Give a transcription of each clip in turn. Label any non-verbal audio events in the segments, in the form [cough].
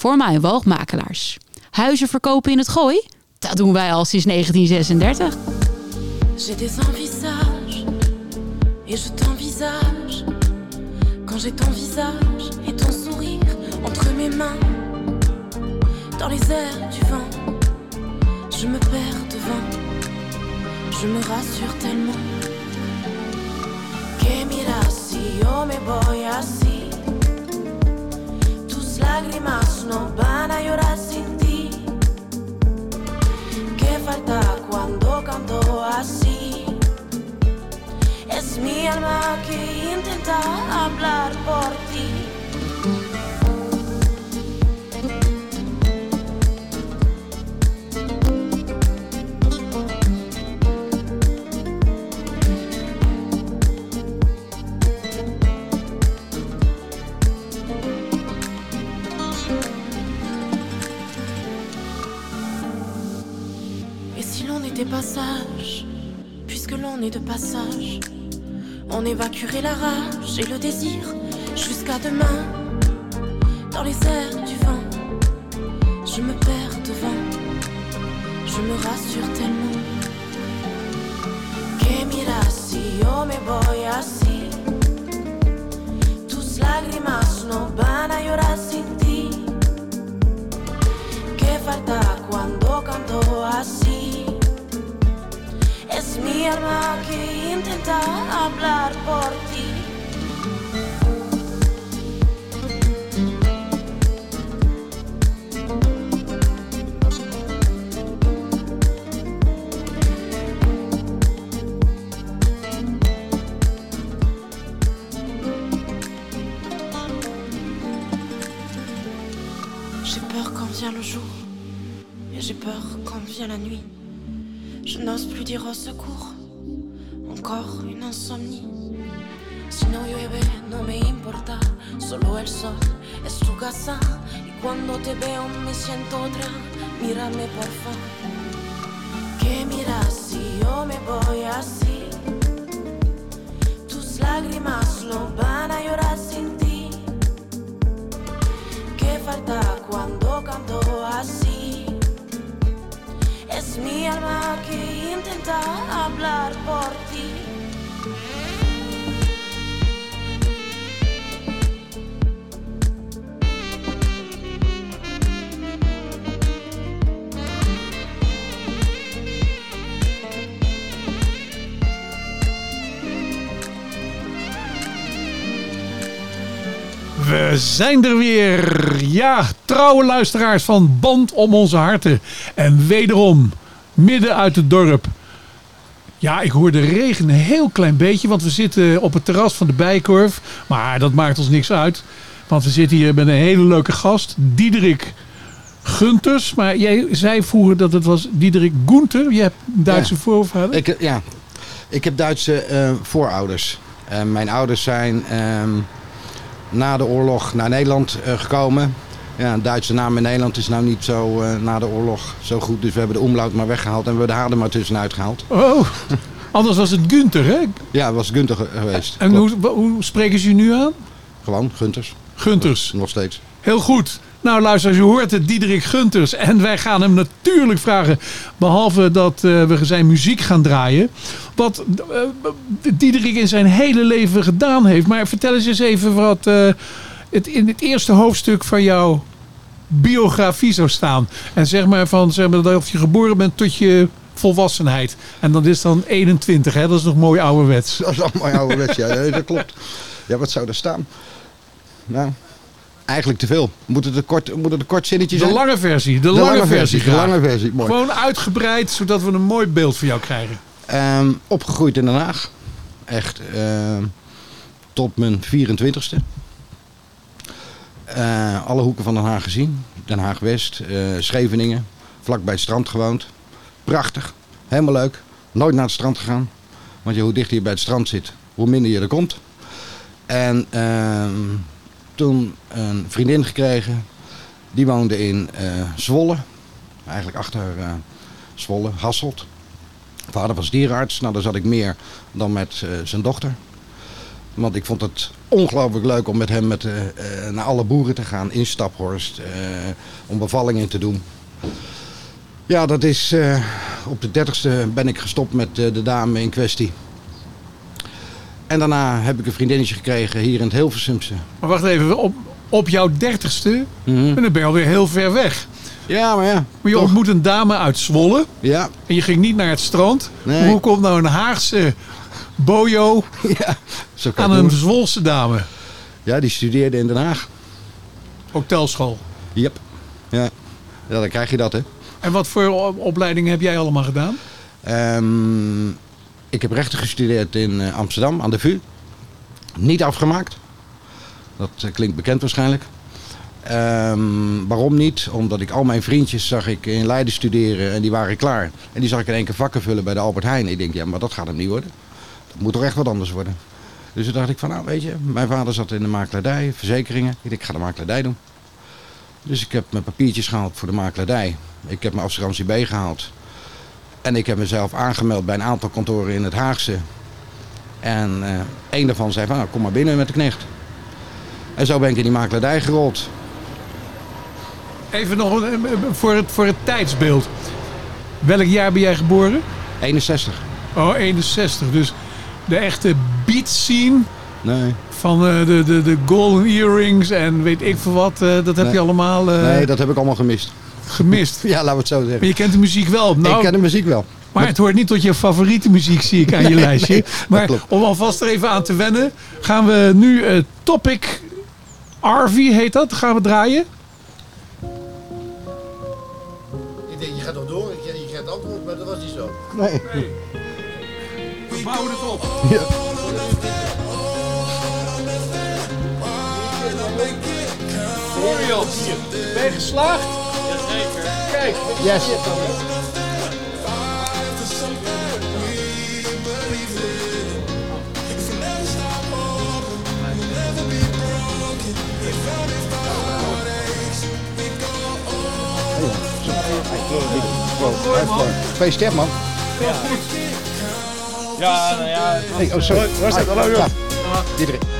voor woogmakelaars. Huizen verkopen in het gooi? Dat doen wij al sinds 1936. J'ai des envisages et je t'envisage Quand j'ai ton visage et ton sourire entre mes mains Dans les airs du vent Je me perds devant Je me rassure tellement Que mira si me voy lágrimas no van a llorar sin ti ¿Qué falta cuando canto así? Es mi alma que intenta hablar por ti. Est de passage, on évacuerait la rage et le désir jusqu'à demain. Dans les airs du vent, je me perds devant, je me rassure tellement. Que mira si yo me voy así, tus lágrimas no van a llorar sin ti. Falta cuando canto así? Intenta ti. J'ai peur quand vient le jour et j'ai peur quand vient la nuit. Dire au secours, encore une insomnie. Si no llueve, no me importa, solo el sol es tu casa. Y cuando te veo, me siento otra. Mírame, por favor. Que miras si yo me voy así? Tus lágrimas no van a llorar sin ti. ¿Qué falta cuando canto así? Mi alma que intenta hablar por ti. We zijn er weer. Ja, trouwe luisteraars van Band om onze harten. En wederom, midden uit het dorp. Ja, ik hoor de regen een heel klein beetje, want we zitten op het terras van de Bijkorf. Maar dat maakt ons niks uit. Want we zitten hier met een hele leuke gast, Diederik Gunters. Maar jij zei vroeger dat het was Diederik Gunther. Je hebt Duitse Ja. voorvader. Ik, ja, ik heb Duitse eh, voorouders. Eh, mijn ouders zijn ehm, na de oorlog naar Nederland eh, gekomen. Ja, een Duitse naam in Nederland is nou niet zo eh, na de oorlog zo goed. Dus we hebben de omlaut maar weggehaald en we hebben de H er maar tussenuit gehaald. Oh, anders was het Gunther, hè? Ja, het was Gunther ge- geweest. En hoe, hoe spreken ze je nu aan? Gewoon, Gunters. Gunters. Nog steeds. Heel goed. Nou luister, je hoort het, Diederik Gunters. En wij gaan hem natuurlijk vragen, behalve dat eh, we zijn muziek gaan draaien, wat eh, Diederik in zijn hele leven gedaan heeft. Maar vertel eens eens even wat het in het eerste hoofdstuk van jouw biografie zou staan. En zeg maar van zeg maar, of je geboren bent tot je volwassenheid. En dat is dan 21, hè? dat is nog mooi ouderwets. Dat is allemaal ouderwets, [laughs] ja. Dat klopt. Ja, wat zou er staan? Nou, eigenlijk te veel. Moet het een kort, moet het een kort zinnetje De zijn? lange versie, de, De lange, versie. De lange versie, mooi. Gewoon uitgebreid, zodat we een mooi beeld van jou krijgen. Ehm, opgegroeid in Den Haag. Echt ehm, tot mijn 24ste. Eh, alle hoeken van Den Haag gezien. Den Haag West, eh, Scheveningen. Vlak bij het strand gewoond. Prachtig. Helemaal leuk. Nooit naar het strand gegaan. Want je, hoe dichter je bij het strand zit, hoe minder je er komt. En ehm, toen een vriendin gekregen. Die woonde in eh, Zwolle. Eigenlijk achter Zwolle, Hasselt. Vader was dierenarts, nou daar zat ik meer dan met zijn dochter. Want ik vond het ongelooflijk leuk om met hem met, eh, eh, naar alle boeren te gaan in Staphorst. eh, om bevallingen te doen. Ja, dat is op de 30ste ben ik gestopt met de dame in kwestie. En daarna heb ik een vriendinnetje gekregen hier in het Hilversumse. Maar wacht even, op, op jouw dertigste, Mhm. en dan ben je alweer heel ver weg. Ja, maar ja. Maar je toch. ontmoet een dame uit Zwolle Ja, en je ging niet naar het strand. Nee. Hoe komt nou een Haagse bojo [laughs] ja. Zo kan aan een doen. Zwolse dame? Ja, die studeerde in Den Haag. Hotelschool. Yep. Ja. ja, dan krijg je dat, hè. En wat voor op- opleidingen heb jij allemaal gedaan? Ehm, ik heb rechten gestudeerd in eh, Amsterdam aan de VU. Niet afgemaakt. Dat eh, klinkt bekend waarschijnlijk. Ehm, waarom niet? Omdat ik al mijn vriendjes zag ik in Leiden studeren en die waren klaar. En die zag ik in één keer vakken vullen bij de Albert Heijn. Ik denk, ja, maar dat gaat hem niet worden. Dat moet toch echt wat anders worden. Dus toen dacht ik van, nou weet je, mijn vader zat in de makelaardij, verzekeringen. Ik denk, ik ga de makelaardij doen. Dus ik heb mijn papiertjes gehaald voor de makelaardij. Ik heb mijn assurantie B gehaald. En ik heb mezelf aangemeld bij een aantal kantoren in het Haagse. En eh een daarvan zei van, nou, kom maar binnen met de knecht. En zo ben ik in die makelaardij gerold. Even nog een- voor het, voor het tijdsbeeld. Welk jaar ben jij geboren? 61. Oh, 61. Dus de echte beat scene Nee, van eh, de, de, de golden earrings en weet ik veel wat. eh, dat heb Nee. je allemaal eh, nee, dat heb ik allemaal gemist. gemist. [laughs] Ja, laten we het zo Maar zeggen. je kent de muziek wel. Nou, ik ken de muziek wel. Maar het hoort niet tot je favoriete muziek, zie ik aan [laughs] je lijstje. nee, maar om alvast er even aan te wennen, gaan we nu eh, Topic RV heet dat, gaan we draaien. Ik denk, je gaat nog door, je, je gaat antwoord, maar dat was niet zo. Nee. We bouwen het op. Florian, ben je geslaagd? Jazeker. Kijk, Yes. Gefeliciteerd man. Ja, nou ja. Hey, oh, sorry. Waar staat hallo, Ja. Diederik.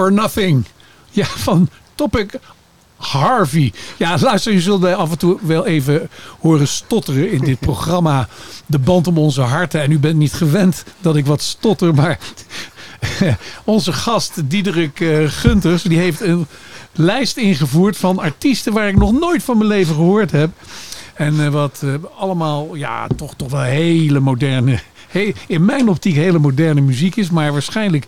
Or Nothing. Ja, van Topic Harvey. Ja, luister, je zult af en toe wel even horen stotteren in dit programma. De band om onze harten. En u bent niet gewend dat ik wat stotter, maar [laughs] onze gast Diederik eh, Gunters, die heeft een lijst ingevoerd van artiesten waar ik nog nooit van mijn leven gehoord heb. En eh, wat eh, allemaal, ja, toch, toch wel hele moderne, in mijn optiek hele moderne muziek is. Maar waarschijnlijk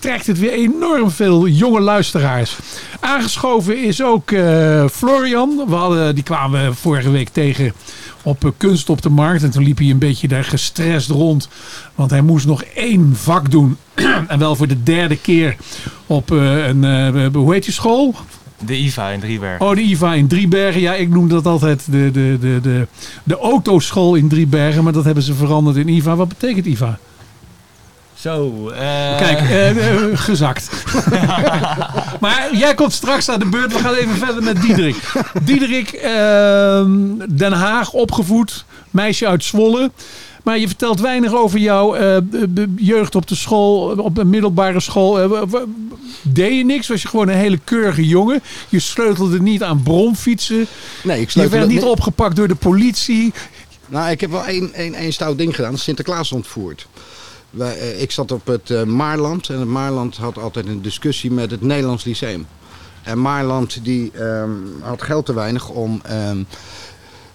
trekt het weer enorm veel jonge luisteraars. Aangeschoven is ook eh, Florian. We hadden, die kwamen we vorige week tegen op eh, Kunst op de Markt. En toen liep hij een beetje daar gestrest rond. Want hij moest nog één vak doen. [clears throat] en wel voor de derde keer op eh, een, eh, hoe heet die school? De IVA in Driebergen. Oh, de IVA in Driebergen. Ja, ik noem dat altijd de, de, de, de, de autoschool in Driebergen. Maar dat hebben ze veranderd in IVA. Wat betekent IVA? Zo, eh, Kijk, eh, eh, gezakt. [laughs] maar jij komt straks aan de beurt. We gaan even verder met Diederik. Diederik, ehm, Den Haag, opgevoed. Meisje uit Zwolle. Maar je vertelt weinig over jouw eh, jeugd op de school, op een middelbare school. Deed je niks? Was je gewoon een hele keurige jongen? Je sleutelde niet aan bromfietsen. Nee, ik Je sleutel werd niet opgepakt door de politie. Nou, ik heb wel één, één, één stout ding gedaan. Sinterklaas ontvoerd. Wij, eh, ik zat op het eh, Maarland. En het Maarland had altijd een discussie met het Nederlands Lyceum. En Maarland die, ehm, had geld te weinig om ehm,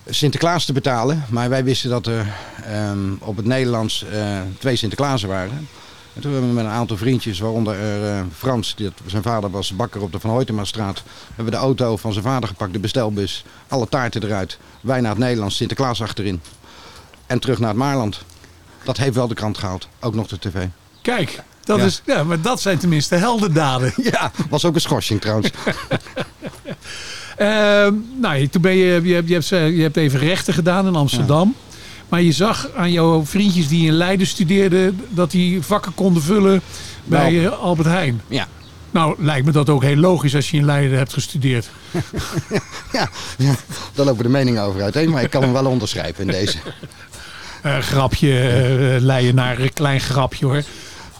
Sinterklaas te betalen. Maar wij wisten dat er ehm, op het Nederlands eh, twee Sinterklaasen waren. En toen hebben we met een aantal vriendjes, waaronder Frans, die, zijn vader was bakker op de Van Hoytemastraat, hebben we de auto van zijn vader gepakt, de bestelbus, alle taarten eruit, wij naar het Nederlands, Sinterklaas achterin en terug naar het Maarland. Dat heeft wel de krant gehaald, ook nog de tv. Kijk, dat, Ja. is, ja, maar dat zijn tenminste heldendaden. [laughs] Ja, was ook een schorsing trouwens. [laughs] Ehm, nou, toen ben je, je, hebt, je, hebt, eh, je hebt even rechten gedaan in Amsterdam. Maar je zag aan jouw vriendjes die in Leiden studeerden... dat die vakken konden vullen bij Nou. eh, Albert Heijn. Ja. Nou, lijkt me dat ook heel logisch als je in Leiden hebt gestudeerd. [laughs] Ja, ja, daar lopen de meningen over uiteen, maar ik kan hem wel onderschrijven in deze. Eh, grapje, eh Leiden naar een klein grapje hoor.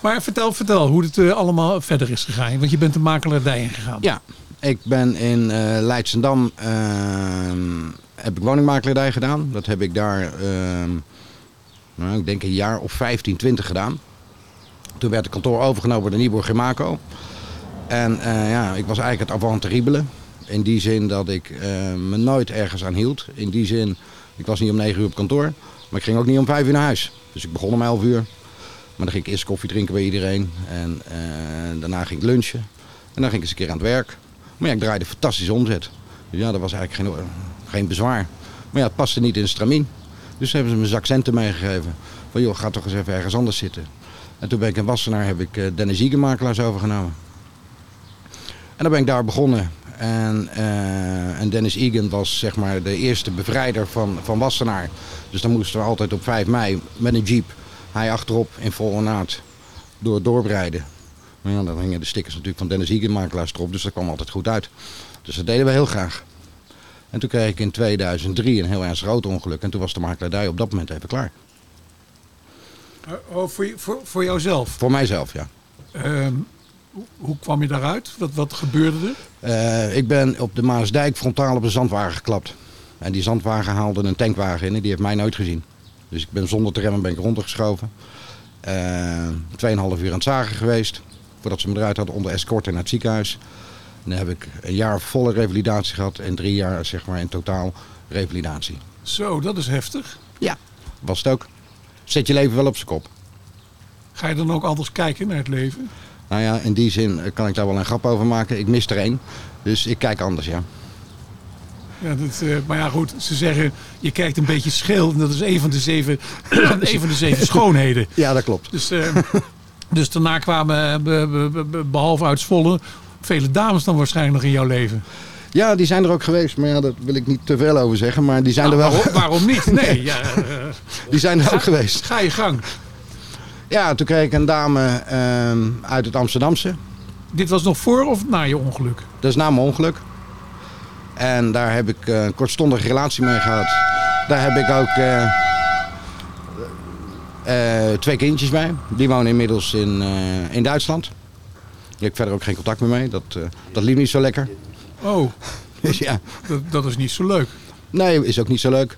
Maar vertel, vertel hoe het eh, allemaal verder is gegaan. Want je bent de makelaardij ingegaan. Ja, ik ben in eh Leidsendam, ehm, heb ik woningmakelaardij gedaan. Dat heb ik daar, ehm, nou, ik denk een jaar of 15, 20 gedaan. Toen werd het kantoor overgenomen door Nibor Gemaco. En eh, ja, ik was eigenlijk het avant terrible. In die zin dat ik eh, me nooit ergens aan hield. In die zin, ik was niet om 9 uur op kantoor. Maar ik ging ook niet om 5 uur naar huis. Dus ik begon om 11 uur. Maar dan ging ik eerst koffie drinken bij iedereen. En eh, daarna ging ik lunchen. En dan ging ik eens een keer aan het werk. Maar ja, ik draaide fantastische omzet. Dus ja, dat was eigenlijk geen, geen bezwaar. Maar ja, het paste niet in de stramien. Dus hebben ze me een zak centen meegegeven. Van joh, ga toch eens even ergens anders zitten. En toen ben ik in Wassenaar, heb ik eh, Dennis Ziegenmakelaars overgenomen. En dan ben ik daar begonnen. En, eh, en Dennis Egan was zeg maar de eerste bevrijder van, van Wassenaar. Dus dan moesten we altijd op 5 mei met een jeep, hij achterop in volle naad, door rijden. Maar ja, dan hingen de stickers natuurlijk van Dennis Egan makelaars erop, dus dat kwam altijd goed uit. Dus dat deden we heel graag. En toen kreeg ik in 2003 een heel ernstig auto-ongeluk. En toen was de makelaardij op dat moment even klaar. Oh, voor, voor, voor jouzelf. Voor mijzelf, ja. Ehm, hoe- hoe kwam je daaruit? Wat, wat gebeurde er? Eh, ik ben op de Maasdijk frontaal op een zandwagen geklapt. En die zandwagen haalde een tankwagen in en die heeft mij nooit gezien. Dus ik ben zonder te remmen ben ik rondgeschoven. Eh, Tweeënhalf uur aan het zagen geweest. Voordat ze me eruit hadden onder escorte naar het ziekenhuis. En dan heb ik een jaar volle revalidatie gehad en drie jaar zeg maar in totaal revalidatie. Zo, dat is heftig. Ja, was het ook. Zet je leven wel op zijn kop. Ga je dan ook anders kijken naar het leven? Nou ja, in die zin eh, kan ik daar wel een grap over maken. Ik mis er één. Dus ik kijk anders, ja. Ja, dat, eh, maar ja, goed, ze zeggen je kijkt een beetje scheel. En dat is een van de zeven, [coughs] een van de zeven schoonheden. Ja, dat klopt. Dus, eh, dus daarna kwamen, eh, be- be- be- be- behalve uit Zwolle, vele dames dan waarschijnlijk nog in jouw leven. Ja, die zijn er ook geweest. Maar ja, daar wil ik niet te veel over zeggen. Maar die zijn er Nou, wel. waarom, waarom niet? Nee, [laughs] ja, Die zijn er ook geweest. ga je gang. Ja, toen kreeg ik een dame ehm, uit het Amsterdamse. Dit was nog voor of na je ongeluk? Dat is na mijn ongeluk. En daar heb ik eh, een kortstondige relatie mee gehad. Daar heb ik ook eh, eh, twee kindjes bij. Die wonen inmiddels in, in Duitsland. Daar heb ik verder ook geen contact meer mee. Dat, dat liep niet zo lekker. Oh, [laughs] Dus ja, dat, dat is niet zo leuk. nee, is ook niet zo leuk.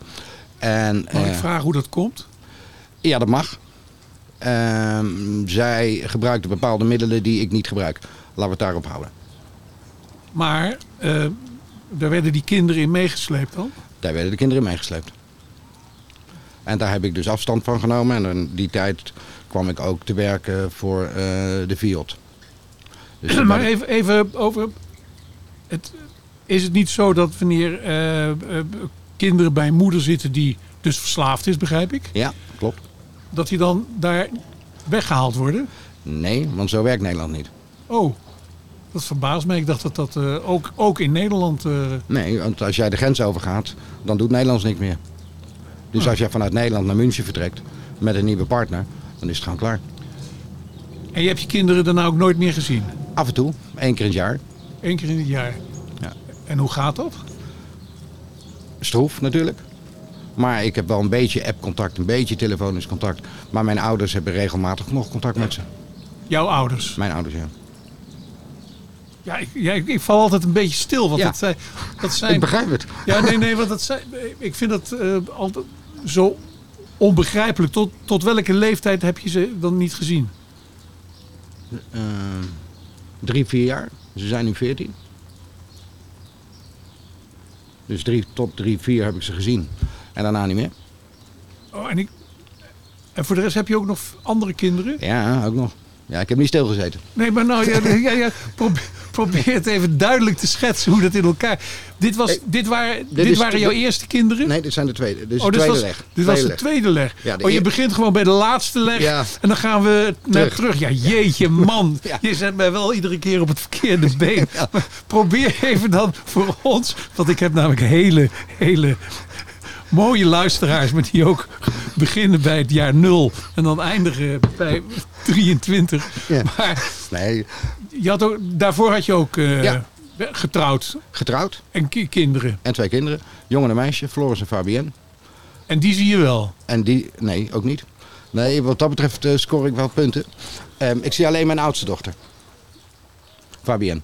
En, Mag ik vragen hoe dat komt? Ja, dat mag. Ehm, zij gebruikte bepaalde middelen die ik niet gebruik. Laten we het daarop houden. Maar eh, daar werden die kinderen in meegesleept dan? Daar werden de kinderen in meegesleept. En daar heb ik dus afstand van genomen. En in die tijd kwam ik ook te werken voor eh, de Fiat. Dus [clears throat] maar ik- even, even over. Het, is het niet zo dat wanneer eh, kinderen bij een moeder zitten die dus verslaafd is, begrijp ik, Ja. Dat die dan daar weggehaald worden? Nee, want zo werkt Nederland niet. Oh, dat verbaast mij. Ik dacht dat dat eh, ook, ook in Nederland. eh, Nee, want als jij de grens overgaat, dan doet Nederlands niks meer. Dus Ah. als jij vanuit Nederland naar München vertrekt met een nieuwe partner, dan is het gewoon klaar. En je hebt je kinderen daarna ook nooit meer gezien? Af en toe, één keer in het jaar. Eén keer in het jaar. Ja. En hoe gaat dat? Stroef natuurlijk. Maar ik heb wel een beetje appcontact, een beetje telefonisch contact. Maar mijn ouders hebben regelmatig nog contact met ze. Jouw ouders? Mijn ouders, ja. Ja, ik, ja, ik, ik val altijd een beetje stil. Want Ja. dat dat zijn Ik begrijp het. Ja, nee, nee, want dat zijn, ik vind dat eh, altijd zo onbegrijpelijk. Tot, tot welke leeftijd heb je ze dan niet gezien? Eh, drie, vier jaar. Ze zijn nu veertien. Dus drie, tot drie, vier heb ik ze gezien. En daarna niet meer. Oh, en, ik, en voor de rest heb je ook nog andere kinderen? Ja, ook nog. Ja, ik heb niet stilgezeten. Nee, maar nou, ja, ja, ja, probeer, [laughs] probeer het even duidelijk te schetsen hoe dat in elkaar... Dit, was, Hey, dit, waren, dit, waren jouw eerste kinderen? Nee, dit zijn de tweede. Dit is oh, de tweede was, leg. dit was de leg. tweede leg. Ja, de oh, je eer- begint gewoon bij de laatste leg. En dan gaan we naar terug. Terug. Ja, jeetje [laughs] man. Je zet mij wel iedere keer op het verkeerde [laughs] been. Probeer even dan voor ons. Want ik heb namelijk hele, hele mooie luisteraars. Maar die ook beginnen bij het jaar 0. En dan eindigen bij 23. Ja. Maar Nee, je had ook, daarvoor had je ook eh, Ja. getrouwd. getrouwd En ki- kinderen. en twee kinderen. Jongen en meisje, Floris en Fabienne. En die zie je wel. En die, nee, ook niet. Nee, wat dat betreft eh, scoor ik wel punten. Ehm, ik zie alleen mijn oudste dochter. Fabienne.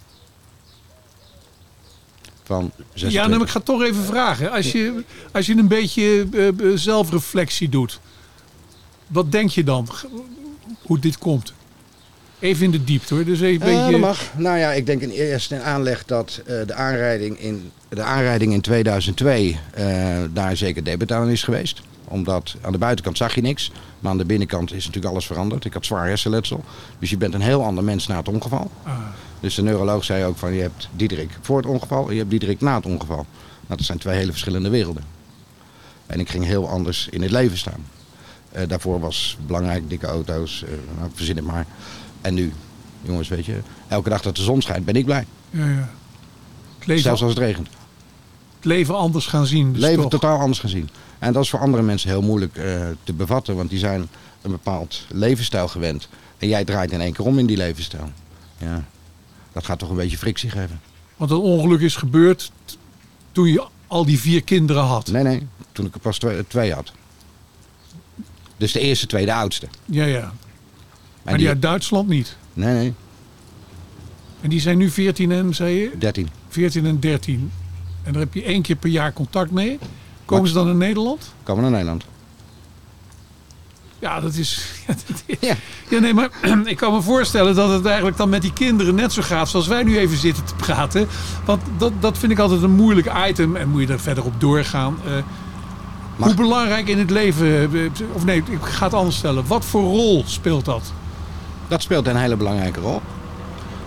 Van 26. Ja, nou, ik ga toch even vragen. Als je, als je een beetje eh, eh, zelfreflectie doet, wat denk je dan? Hoe dit komt? Even in de diepte hoor. Dus even een dat beetje. mag. Nou ja, ik denk in eerste aanleg dat eh, de, aanrijding in, de aanrijding in 2002 eh, daar zeker debet aan is geweest. Omdat aan de buitenkant zag je niks. Maar aan de binnenkant is natuurlijk alles veranderd. Ik had zwaar hersenletsel. Dus je bent een heel ander mens na het ongeval. Ah, Dus de neuroloog zei ook van je hebt Diederik voor het ongeval en je hebt Diederik na het ongeval. Nou, dat zijn twee hele verschillende werelden. En ik ging heel anders in het leven staan. Eh, daarvoor was belangrijk dikke auto's, eh, nou, verzin het maar. En nu, jongens, weet je, elke dag dat de zon schijnt ben ik blij. ja, ja. Het, leven, Zelfs als het regent. het leven anders gaan zien. Dus leven toch. totaal anders gezien. En dat is voor andere mensen heel moeilijk eh, te bevatten, want die zijn een bepaald levensstijl gewend. En jij draait in één keer om in die levensstijl. Ja, dat gaat toch een beetje frictie geven. Want het ongeluk is gebeurd toen je al die vier kinderen had. Nee, nee, toen ik er pas twee, twee had. Dus de eerste, tweede, oudste. Ja, ja. En Maar die uit Duitsland niet. Nee, nee, En die zijn nu 14 en, zei je? 13. 14 en 13. En daar heb je één keer per jaar contact mee. Komen ze dan in Nederland? Komen naar Nederland. Ja, dat is. [laughs] Ja, dat is- Ja. ja, nee, maar [clears throat] ik kan me voorstellen dat het eigenlijk dan met die kinderen net zo gaat zoals wij nu even zitten te praten. Want dat, dat vind ik altijd een moeilijk item en moet je er verder op doorgaan. Eh, hoe belangrijk in het leven, eh, of nee, ik ga het anders stellen. Wat voor rol speelt dat? Dat speelt een hele belangrijke rol.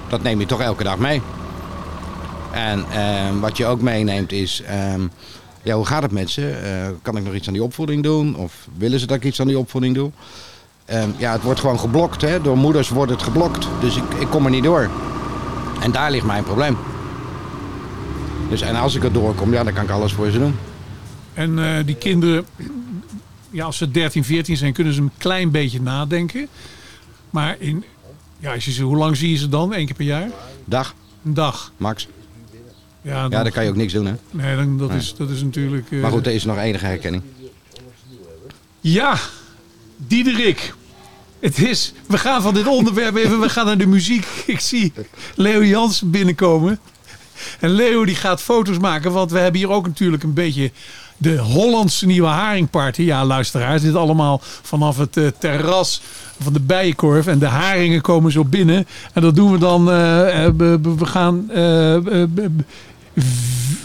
Dat neem je toch elke dag mee. En ehm, wat je ook meeneemt is, ehm, ja, hoe gaat het met ze? Eh, kan ik nog iets aan die opvoeding doen? Of willen ze dat ik iets aan die opvoeding doe? Ehm, ja, het wordt gewoon geblokt. Hè? Door moeders wordt het geblokt. Dus ik, ik kom er niet door. En daar ligt mijn probleem. Dus, en als ik er doorkom, ja, dan kan ik alles voor ze doen. En eh, die kinderen, ja, als ze 13, 14 zijn, kunnen ze een klein beetje nadenken. Maar in, ja, als je ze, hoe lang zie je ze dan? Eén keer per jaar? Dag, Een dag. Max. Ja, dan, Ja, kan je ook niks doen, hè? nee, dan, dat, is, dat is natuurlijk... eh, Maar goed, er is nog enige herkenning. Ja, Diederik. Het is, we gaan van dit onderwerp even, we gaan naar de muziek. [laughs] Ik zie Leo Jansen binnenkomen. En Leo die gaat foto's maken, want we hebben hier ook natuurlijk een beetje de Hollandse nieuwe haringparty. Ja, luisteraars, dit allemaal vanaf het eh, terras van de Bijenkorf. En de haringen komen zo binnen. En dat doen we dan, eh, eh, we, gaan... eh, eh, eh,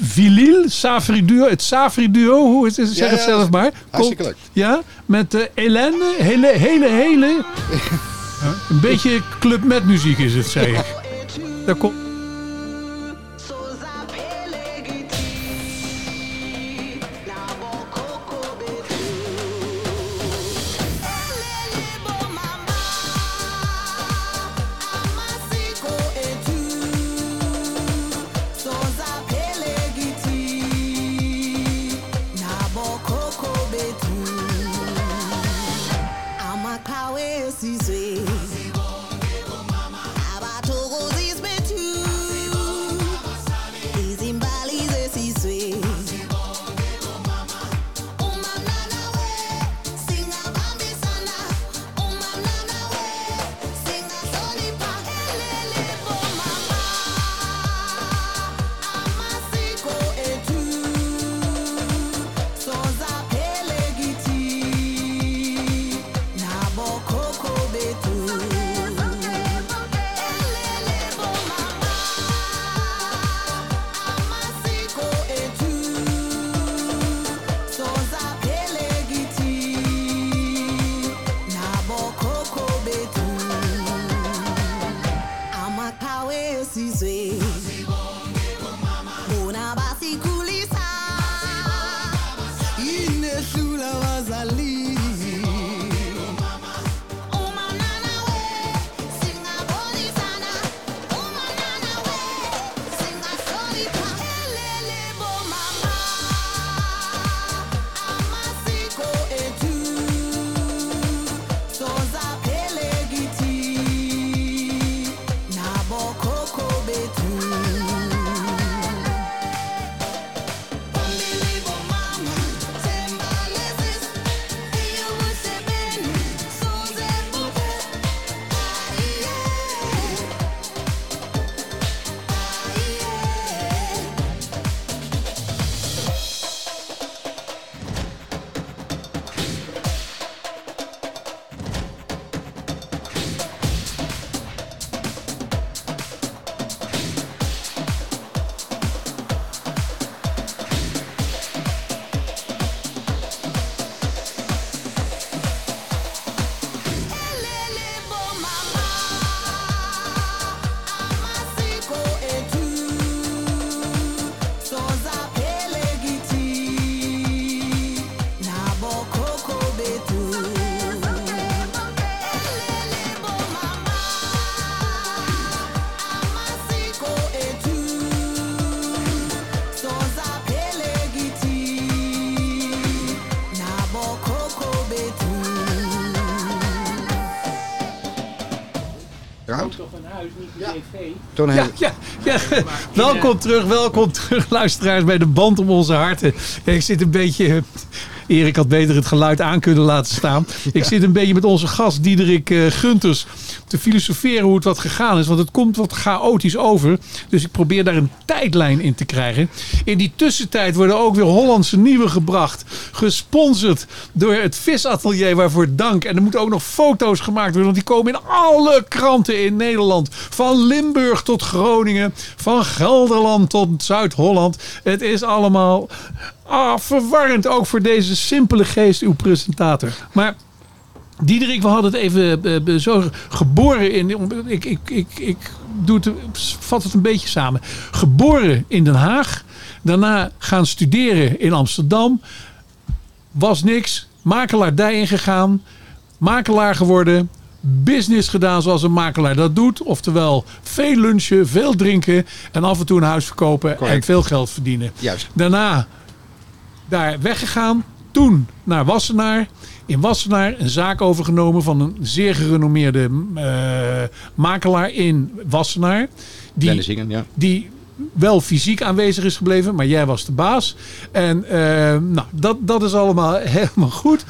Vilil, Safri Duo, het Safri Duo, hoe is het? Zeg Ja, het zelf maar. hartstikke leuk. Ja, met eh Helene, hele, hele, hele. [laughs] Ja, een beetje club met muziek is het, zei ik. Daar komt... see, he. Toen Ja, ja, ja. welkom terug, welkom terug, luisteraars, bij de band om onze harten. Ik zit een beetje. Erik had beter het geluid aan kunnen laten staan. [laughs] Ik zit een beetje met onze gast Diederik eh, Gunters te filosoferen hoe het wat gegaan is. Want het komt wat chaotisch over. Dus ik probeer daar een tijdlijn in te krijgen. In die tussentijd worden ook weer Hollandse nieuwe gebracht. Gesponsord door het visatelier, waarvoor dank. En er moeten ook nog foto's gemaakt worden. Want die komen in alle kranten in Nederland. Van Limburg tot Groningen. Van Gelderland tot Zuid-Holland. Het is allemaal ah, verwarrend. Ook voor deze simpele geest, uw presentator. Maar Diederik, we hadden het even eh, eh, zo geboren in. Ik, ik, ik, ik doe het, vat het een beetje samen. Geboren in Den Haag. Daarna gaan studeren in Amsterdam. Was niks. Makelaardij ingegaan. Makelaar geworden. Business gedaan zoals een makelaar dat doet. Oftewel veel lunchen, veel drinken. En af en toe een huis verkopen. En veel geld verdienen. Juist. Daarna daar weggegaan. Toen naar Wassenaar. In Wassenaar een zaak overgenomen van een zeer gerenommeerde eh, makelaar in Wassenaar. Die, ja. die wel fysiek aanwezig is gebleven, maar jij was de baas. En eh, nou, dat, dat is allemaal [laughs] helemaal goed.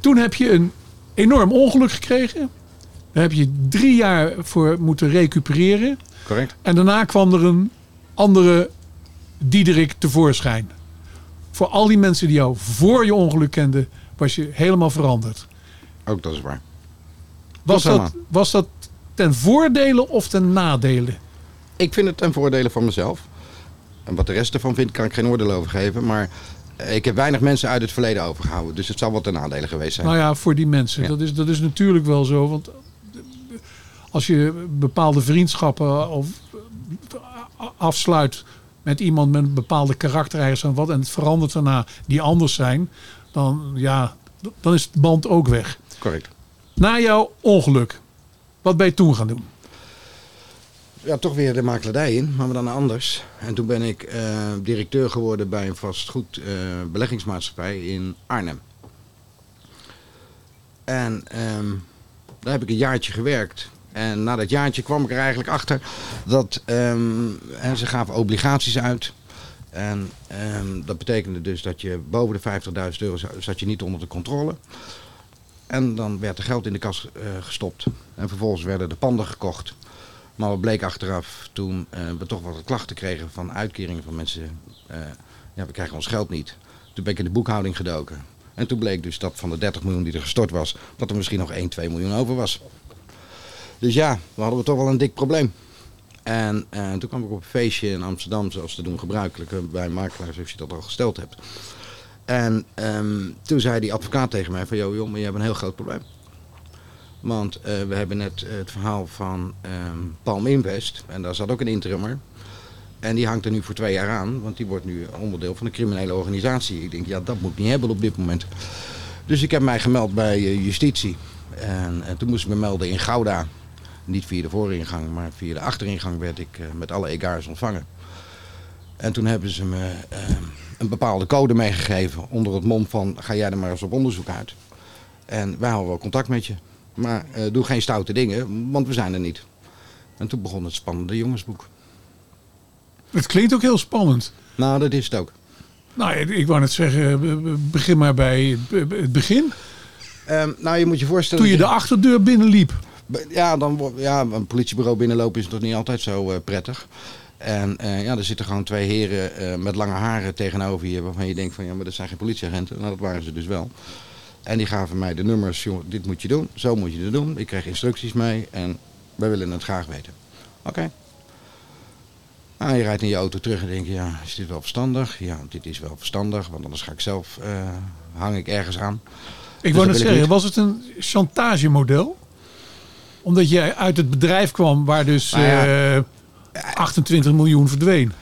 Toen heb je een enorm ongeluk gekregen. Daar heb je drie jaar voor moeten recupereren. Correct. En daarna kwam er een andere Diederik tevoorschijn. Voor al die mensen die jou voor je ongeluk kenden, was je helemaal veranderd. Ook dat is waar. Was dat, was dat ten voordele of ten nadele? Ik vind het ten voordele van mezelf. En wat de rest ervan vindt, kan ik geen oordeel over geven. Maar ik heb weinig mensen uit het verleden overgehouden. Dus het zal wat ten nadele geweest zijn. Nou ja, voor die mensen. Ja. Dat, is, dat is natuurlijk wel zo. Want als je bepaalde vriendschappen of afsluit met iemand met een bepaalde karaktereigenschappen en wat en het verandert daarna die anders zijn, dan ja, dan is de band ook weg. Correct. Na jouw ongeluk, wat ben je toen gaan doen? Ja, toch weer de makelaardij in, maar dan anders. En toen ben ik eh, directeur geworden bij een vastgoed eh, beleggingsmaatschappij in Arnhem. En ehm, daar heb ik een jaartje gewerkt. En na dat jaartje kwam ik er eigenlijk achter dat ehm, en ze gaven obligaties uit. En ehm, dat betekende dus dat je boven de 50.000 euro za- zat je niet onder de controle. En dan werd er geld in de kas eh, gestopt. En vervolgens werden de panden gekocht. Maar wat bleek achteraf toen eh, we toch wat klachten kregen van uitkeringen van mensen. eh, ja, we krijgen ons geld niet. Toen ben ik in de boekhouding gedoken. En toen bleek dus dat van de 30 miljoen die er gestort was, dat er misschien nog 1, 2 miljoen over was. Dus ja, we hadden we toch wel een dik probleem. En eh, toen kwam ik op een feestje in Amsterdam, zoals te doen gebruikelijk, eh, bij makelaars, als je dat al gesteld hebt. En ehm, toen zei die advocaat tegen mij van, joh, joh, maar je hebt een heel groot probleem. Want eh, we hebben net het verhaal van ehm, Palm Invest. En daar zat ook een interimmer. En die hangt er nu voor twee jaar aan. Want die wordt nu onderdeel van een criminele organisatie. Ik denk, ja, dat moet ik niet hebben op dit moment. Dus ik heb mij gemeld bij justitie. En toen moest ik me melden in Gouda. Niet via de vooringang, maar via de achteringang werd ik eh, met alle egaars ontvangen. En toen hebben ze me ehm, een bepaalde code meegegeven. Onder het mom van, ga jij er maar eens op onderzoek uit. En wij houden wel contact met je. Maar eh, doe geen stoute dingen, want we zijn er niet. En toen begon het spannende jongensboek. Het klinkt ook heel spannend. Nou, dat is het ook. Nou, ik- wou net zeggen, be- be- begin maar bij het begin. Ehm, nou, je moet je voorstellen... Toen je de achterdeur binnenliep. Ja, dan, ja, een politiebureau binnenlopen is toch niet altijd zo eh, prettig. En eh, ja, er zitten gewoon twee heren eh, met lange haren tegenover je... waarvan je denkt van, ja, maar dat zijn geen politieagenten. Nou, dat waren ze dus wel. En die gaven mij de nummers, dit moet je doen, zo moet je het doen. Ik kreeg instructies mee en wij willen het graag weten. Oké. Nou, je rijdt in je auto terug en denk je, ja, is dit wel verstandig? Ja, dit is wel verstandig, want anders ga ik zelf, hang ik ergens aan. Ik Dus wou net zeggen, was het een chantagemodel? Omdat je uit het bedrijf kwam waar dus Nou ja. eh, 28 miljoen verdween.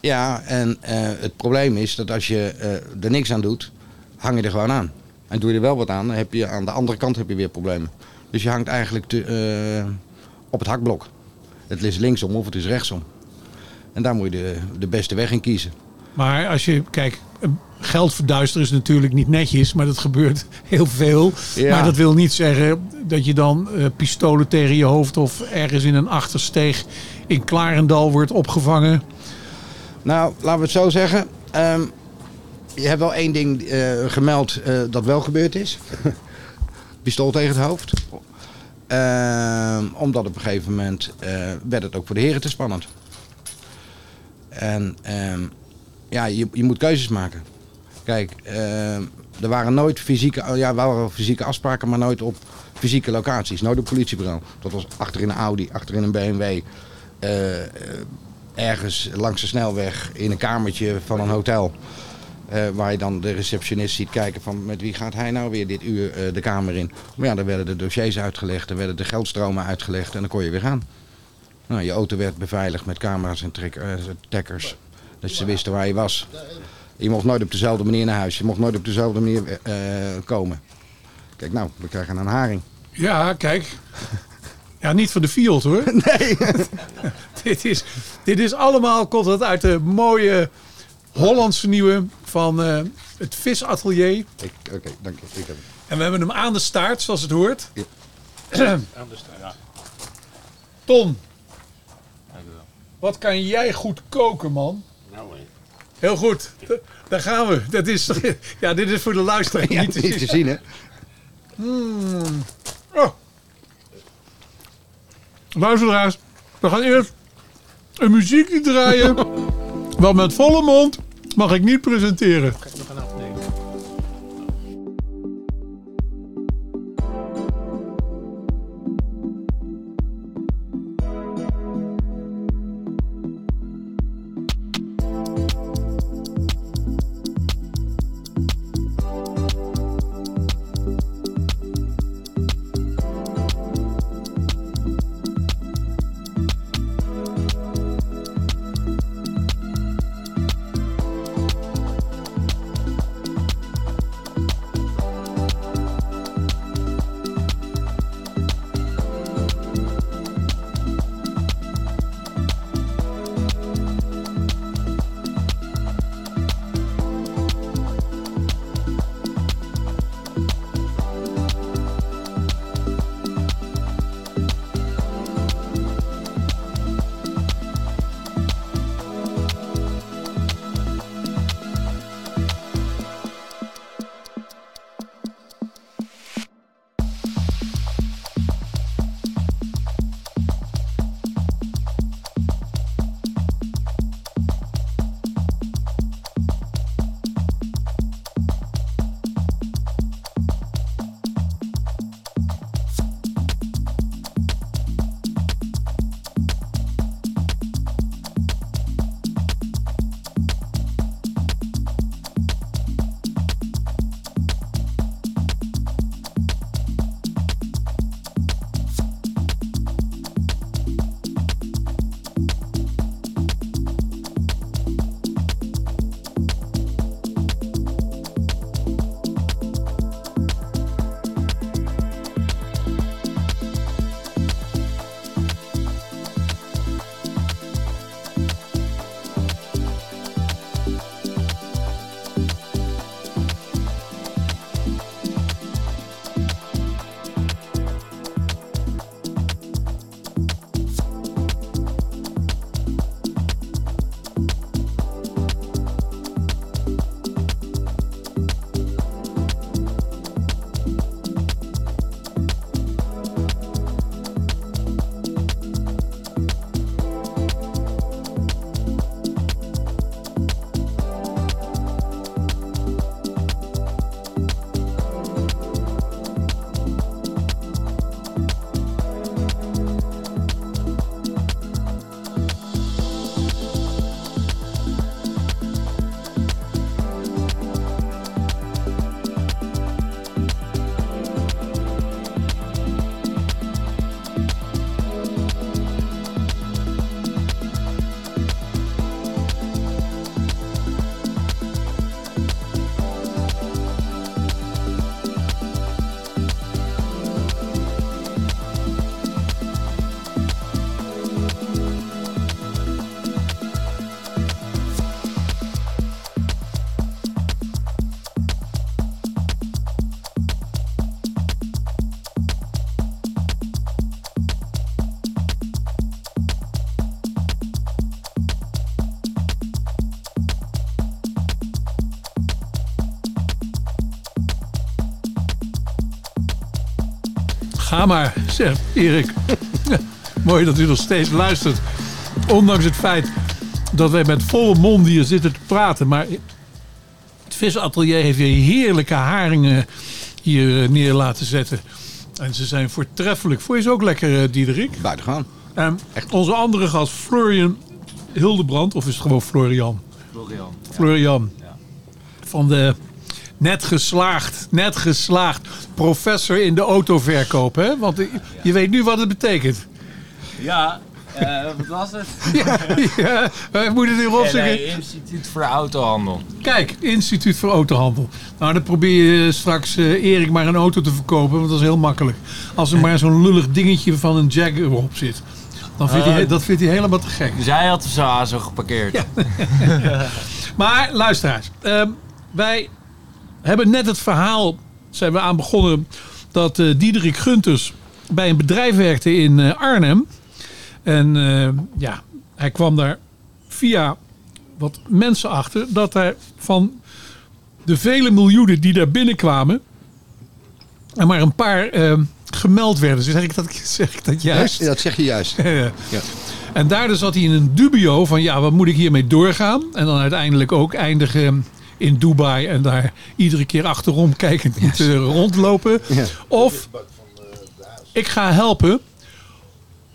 Ja, en eh, het probleem is dat als je eh, er niks aan doet, hang je er gewoon aan. En doe je er wel wat aan, dan heb je aan de andere kant heb je weer problemen. Dus je hangt eigenlijk te, op het hakblok. Het is linksom of het is rechtsom. En daar moet je de, de beste weg in kiezen. Maar als je, kijk, geld verduisteren is natuurlijk niet netjes, maar dat gebeurt [laughs] heel veel. Ja. Maar dat wil niet zeggen dat je dan eh, pistolen tegen je hoofd of ergens in een achtersteeg in Klarendal wordt opgevangen. Nou, laten we het zo zeggen. Ehm, je hebt wel één ding eh, gemeld eh, dat wel gebeurd is. [laughs] Pistool tegen het hoofd. Ehm, omdat op een gegeven moment werd het ook voor de heren te spannend. En ehm, ja, je, je moet keuzes maken. Kijk, ehm, er waren nooit fysieke, oh ja, waren fysieke afspraken, maar nooit op fysieke locaties. Nooit op politiebureau. Dat was achterin een Audi, achterin een BMW. eh, eh, ergens langs de snelweg in een kamertje van een hotel. eh, waar je dan de receptionist ziet kijken van met wie gaat hij nou weer dit uur eh, de kamer in. Maar ja, dan werden de dossiers uitgelegd, dan werden de geldstromen uitgelegd en dan kon je weer gaan. Nou, je auto werd beveiligd met camera's en eh, trekkers. Dat ze wisten waar je was. Je mocht nooit op dezelfde manier naar huis. Je mocht nooit op dezelfde manier eh, komen. Kijk nou, we krijgen een haring. Ja, kijk. Ja, niet van de Fiat hoor. [laughs] Nee. [laughs] dit, is, dit is allemaal, komt dat uit de mooie Hollandse nieuwe van eh, het visatelier. Ik- Oké, dank je. Ik heb het. En we hebben hem aan de staart, zoals het hoort. Ja. [clears throat] Aan de staart. Ton, Dank u wel. wat kan jij goed koken, man? Heel goed. Daar gaan we. Dat is, ja, dit is voor de luisteraar Ja, niet te niet te zien. zien hè. Oh. Luisteraars, we gaan eerst een muziekje draaien. Want met volle mond mag ik niet presenteren. Ga maar, zegt Erik. Mooi dat u nog steeds luistert. Ondanks het feit dat wij met volle mond hier zitten te praten. Maar het visatelier heeft weer heerlijke haringen hier eh, neer laten zetten. En ze zijn voortreffelijk. Vond je ze ook lekker, eh, Diederik? Buitengewoon. En onze andere gast, Florian Hildebrand, of is het gewoon Florian? Florian. Florian. Van de net geslaagd, net geslaagd professor in de autoverkoop. Hè? Want je weet nu wat het betekent. Ja, eh, wat was het? [laughs] ja, wij moeten het erop zeggen. Nee, Instituut voor Autohandel. Kijk, Instituut voor Autohandel. Nou, dan probeer je straks eh, Erik maar een auto te verkopen, want dat is heel makkelijk. Als er maar zo'n lullig dingetje van een Jag erop zit. Dan vindt hij, Eh, dat vindt hij helemaal te gek. Zij had zo ASO geparkeerd. [laughs] Maar luisteraars, ehm, wij hebben net het verhaal, zijn we aan begonnen, dat eh, Diederik Gunters bij een bedrijf werkte in eh, Arnhem. En eh, ja, hij kwam daar via wat mensen achter dat er van de vele miljoenen die daar binnenkwamen, er maar een paar gemeld werden. Zeg ik dat, [laughs] zeg ik dat juist? Ja, dat zeg je juist. [laughs] Ja. En daardoor zat hij in een dubio van ja, wat moet ik hiermee doorgaan? En dan uiteindelijk ook eindigen in Dubai en daar iedere keer achterom kijkend moeten rondlopen. Ja. Of ik ga helpen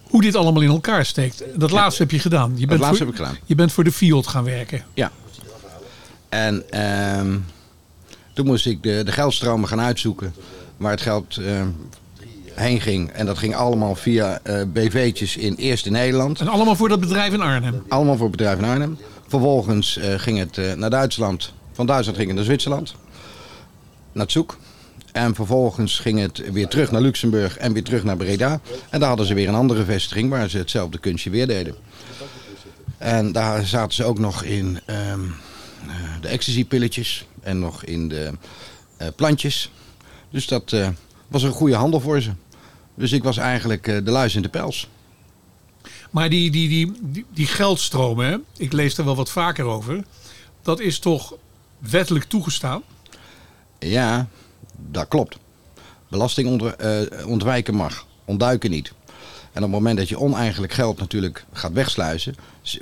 hoe dit allemaal in elkaar steekt. Dat laatste heb je gedaan. Je bent laatste voor, heb ik gedaan. Je bent voor de Fiat gaan werken. Ja. En ehm, toen moest ik de, de geldstromen gaan uitzoeken waar het geld ehm, heen ging. En dat ging allemaal via eh, BV'tjes in eerst in Nederland. En allemaal voor dat bedrijf in Arnhem. Allemaal voor het bedrijf in Arnhem. Vervolgens eh, ging het eh, naar Duitsland. Van Duitsland ging het naar Zwitserland. Naar Zoek. En vervolgens ging het weer terug naar Luxemburg en weer terug naar Breda. En daar hadden ze weer een andere vestiging waar ze hetzelfde kunstje weer deden. En daar zaten ze ook nog in ehm, eh, de ecstasy-pilletjes en nog in de eh, plantjes. Dus dat eh, was een goede handel voor ze. Dus ik was eigenlijk de luis in de pels. Maar die, die, die, die, geldstromen, ik lees er wel wat vaker over. Dat is toch wettelijk toegestaan? Ja, dat klopt. Belasting eh, ontwijken mag, ontduiken niet. En op het moment dat je oneigenlijk geld natuurlijk gaat wegsluizen,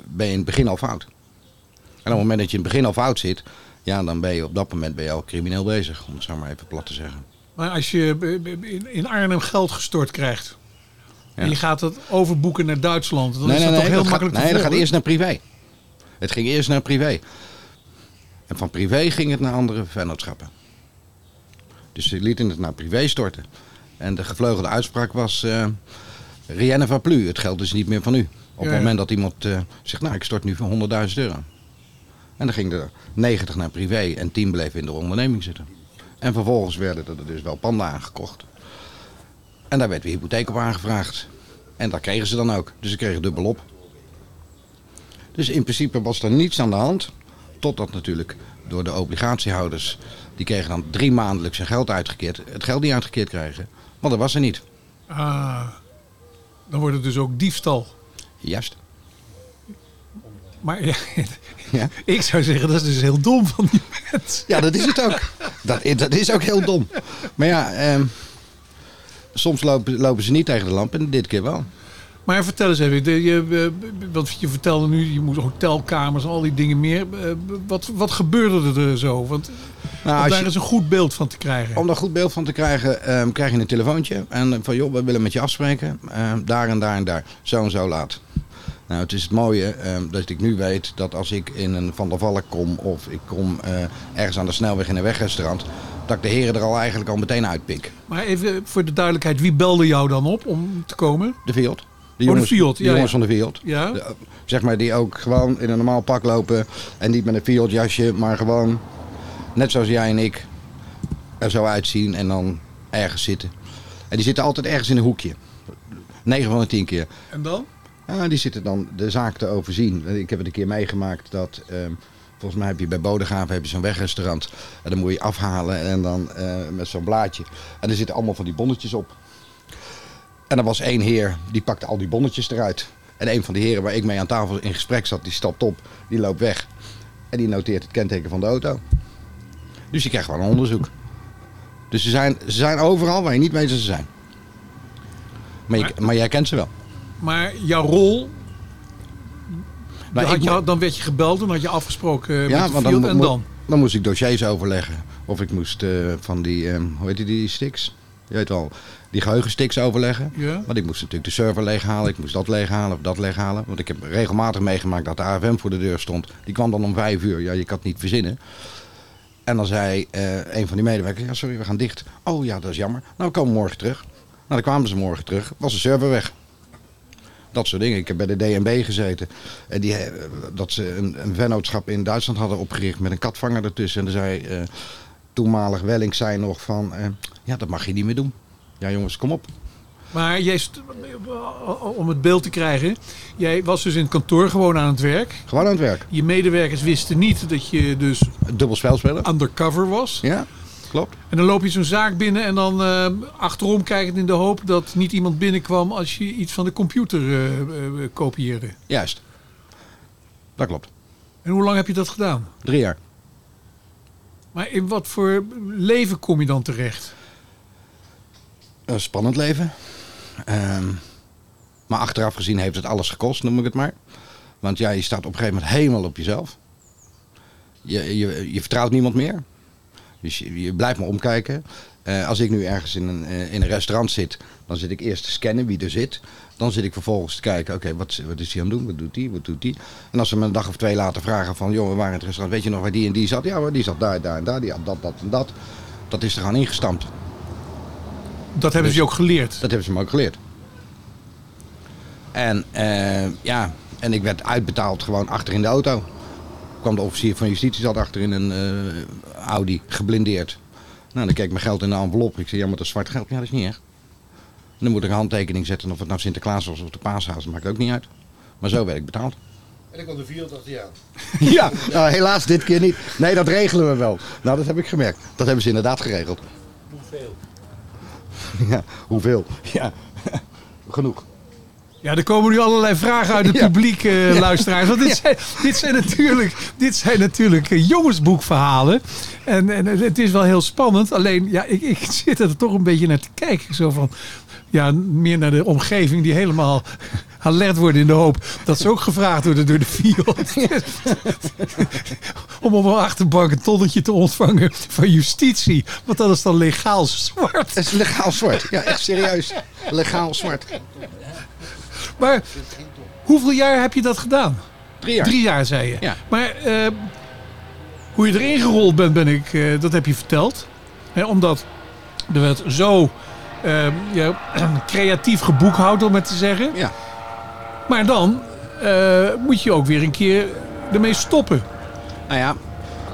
ben je in het begin al fout. En op het moment dat je in het begin al fout zit, ja, dan ben je op dat moment ben je al crimineel bezig, om het zo maar even plat te zeggen. Maar als je in- Arnhem geld gestort krijgt. En je gaat het overboeken naar Duitsland. Dan nee, is dat nee, toch heel dat gaat, makkelijk nee, dat gaat eerst naar privé. Het ging eerst naar privé. En van privé ging het naar andere vennootschappen. Dus ze lieten het naar privé storten. En de gevleugelde uitspraak was... eh rien ne va plus, het geld is niet meer van u. Op het ja. moment dat iemand eh, zegt, nou ik stort nu voor 100.000 euro. En dan ging er 90 naar privé en 10 bleven in de onderneming zitten. En vervolgens werden er dus wel panden aangekocht. En daar werd weer hypotheek op aangevraagd. En dat kregen ze dan ook. Dus ze kregen dubbel op. Dus in principe was er niets aan de hand. Totdat natuurlijk door de obligatiehouders. Die kregen dan drie maandelijks hun geld uitgekeerd. Het geld niet uitgekeerd krijgen. Want dat was er niet. Ah, dan wordt het dus ook diefstal. Juist. Maar ja, Ja. [laughs] ik zou zeggen, dat is dus heel dom van die mensen. Ja, dat is het ook. Dat, dat is ook heel dom. Maar ja, ehm, soms lopen, lopen ze niet tegen de lamp. En dit keer wel. Maar vertel eens even, je, eh, want je vertelde nu, je moet hotelkamers, al die dingen meer. Eh, Wat, wat gebeurde er zo? Want Nou, om daar je- eens een goed beeld van te krijgen. Om daar goed beeld van te krijgen, ehm, krijg je een telefoontje. En eh, van joh, we willen met je afspreken. Ehm, daar en daar en daar. Zo en zo laat. Nou, het is het mooie ehm, dat ik nu weet dat als ik in een Van der Valk kom of ik kom ergens aan de snelweg in een wegrestaurant, dat ik de heren er al eigenlijk al meteen uitpik. Maar even voor de duidelijkheid, wie belde jou dan op om te komen? De Fiat. De de jongens, de ja, jongens ja. van de Fiat. Ja? De- zeg maar die ook gewoon in een normaal pak lopen en niet met een Fiat jasje, maar gewoon net zoals jij en ik er zo uitzien en dan ergens zitten. En die zitten altijd ergens in een hoekje. 9 van de 10 keer. En dan? Ja, die zitten dan de zaak te overzien. Ik heb het een keer meegemaakt dat, ehm, volgens mij heb je bij Bodegraven heb je zo'n wegrestaurant. En dan moet je afhalen en dan eh, met zo'n blaadje. En er zitten allemaal van die bonnetjes op. En er was één heer, die pakte al die bonnetjes eruit. En een van de heren waar ik mee aan tafel in gesprek zat, die stapt op, die loopt weg. En die noteert het kenteken van de auto. Dus je krijgt gewoon een onderzoek. Dus ze zijn, ze zijn overal waar je niet weet dat ze zijn. Maar, je- maar jij kent ze wel. Maar jouw rol, Nou, je, mo- dan werd je gebeld en had je afgesproken Ja, met de field dan, en dan? dan moest ik dossiers overleggen. Of ik moest eh, van die, ehm, hoe heet die, die sticks? Je weet wel, die geheugensticks overleggen. Ja. Want ik moest natuurlijk de server leeghalen, ik moest dat leeghalen of dat leeghalen. Want ik heb regelmatig meegemaakt dat de AFM voor de deur stond. Die kwam dan om vijf uur, ja je kan het niet verzinnen. En dan zei eh, een van die medewerkers, ja sorry we gaan dicht. Oh ja, dat is jammer. Nou we komen morgen terug. Nou dan kwamen ze morgen terug, was de server weg. Dat soort dingen. Ik heb bij de DNB gezeten. En die, eh, dat ze een, een vennootschap in Duitsland hadden opgericht met een katvanger ertussen. En dan zei eh, toenmalig Welling zei nog van, eh, ja dat mag je niet meer doen. Ja jongens, kom op. Maar jij, om het beeld te krijgen, jij was dus in het kantoor gewoon aan het werk. Gewoon aan het werk. Je medewerkers wisten niet dat je dus Dubbel spel spelen. undercover was. Ja, klopt. En dan loop je zo'n zaak binnen en dan eh, achterom kijkend in de hoop dat niet iemand binnenkwam als je iets van de computer eh, kopieerde. Juist. Dat klopt. En hoe lang heb je dat gedaan? Drie jaar. Maar in wat voor leven kom je dan terecht? Een spannend leven. Ehm, maar achteraf gezien heeft het alles gekost, noem ik het maar. Want ja, je staat op een gegeven moment helemaal op jezelf. Je, je, je vertrouwt niemand meer. Dus je, je blijft maar omkijken. Eh, als ik nu ergens in een, eh, in een restaurant zit, dan zit ik eerst te scannen wie er zit. Dan zit ik vervolgens te kijken, oké, wat, wat is hij aan het doen? Wat doet hij? Wat doet hij? En als ze me een dag of twee later vragen van, joh, we waren in het restaurant, weet je nog waar die en die zat? Ja, maar die zat daar, daar en daar, die had dat, dat en dat. Dat is er gewoon ingestampt. Dat hebben ze je ook geleerd. Dat hebben ze me ook geleerd. En eh, ja, en ik werd uitbetaald gewoon achter in de auto. kwam de officier van justitie, zat achter in een eh, Audi, geblindeerd. Nou, dan keek mijn geld in de envelop. Ik zei, ja, maar dat is zwart geld. Ja, dat is niet erg. En dan moet ik een handtekening zetten of het nou Sinterklaas was of de paashaas. Dat maakt ook niet uit. Maar zo werd ik betaald. En dan kwam de Fiat achter je aan. [laughs] Ja, nou, helaas dit keer niet. Nee, dat regelen we wel. Nou, dat heb ik gemerkt. Dat hebben ze inderdaad geregeld. Hoeveel? Ja, hoeveel? Ja, [laughs] genoeg. Ja, er komen nu allerlei vragen uit het Ja. publiek, eh, luisteraars. Want dit, zijn, dit zijn natuurlijk, dit zijn natuurlijk eh, jongensboekverhalen. En, en het is wel heel spannend. Alleen, ja, ik, ik [laughs] zit er toch een beetje naar te kijken. Zo van, ja, meer naar de omgeving die helemaal alert wordt in de hoop dat ze ook gevraagd worden door de Fiat. [laughs] Om op een achterbank een tonnetje te ontvangen van justitie. Want dat is dan legaal zwart. Het is legaal zwart. Ja, echt serieus. Legaal zwart. Maar hoeveel jaar heb je dat gedaan? Drie jaar. Drie jaar, zei je. Ja. Maar eh, hoe je erin gerold bent, ben ik, eh, dat heb je verteld. Hè, omdat er werd zo eh, ja, [clears throat] creatief geboekhoud, om het te zeggen. Ja. Maar dan eh, moet je ook weer een keer ermee stoppen. Nou ja,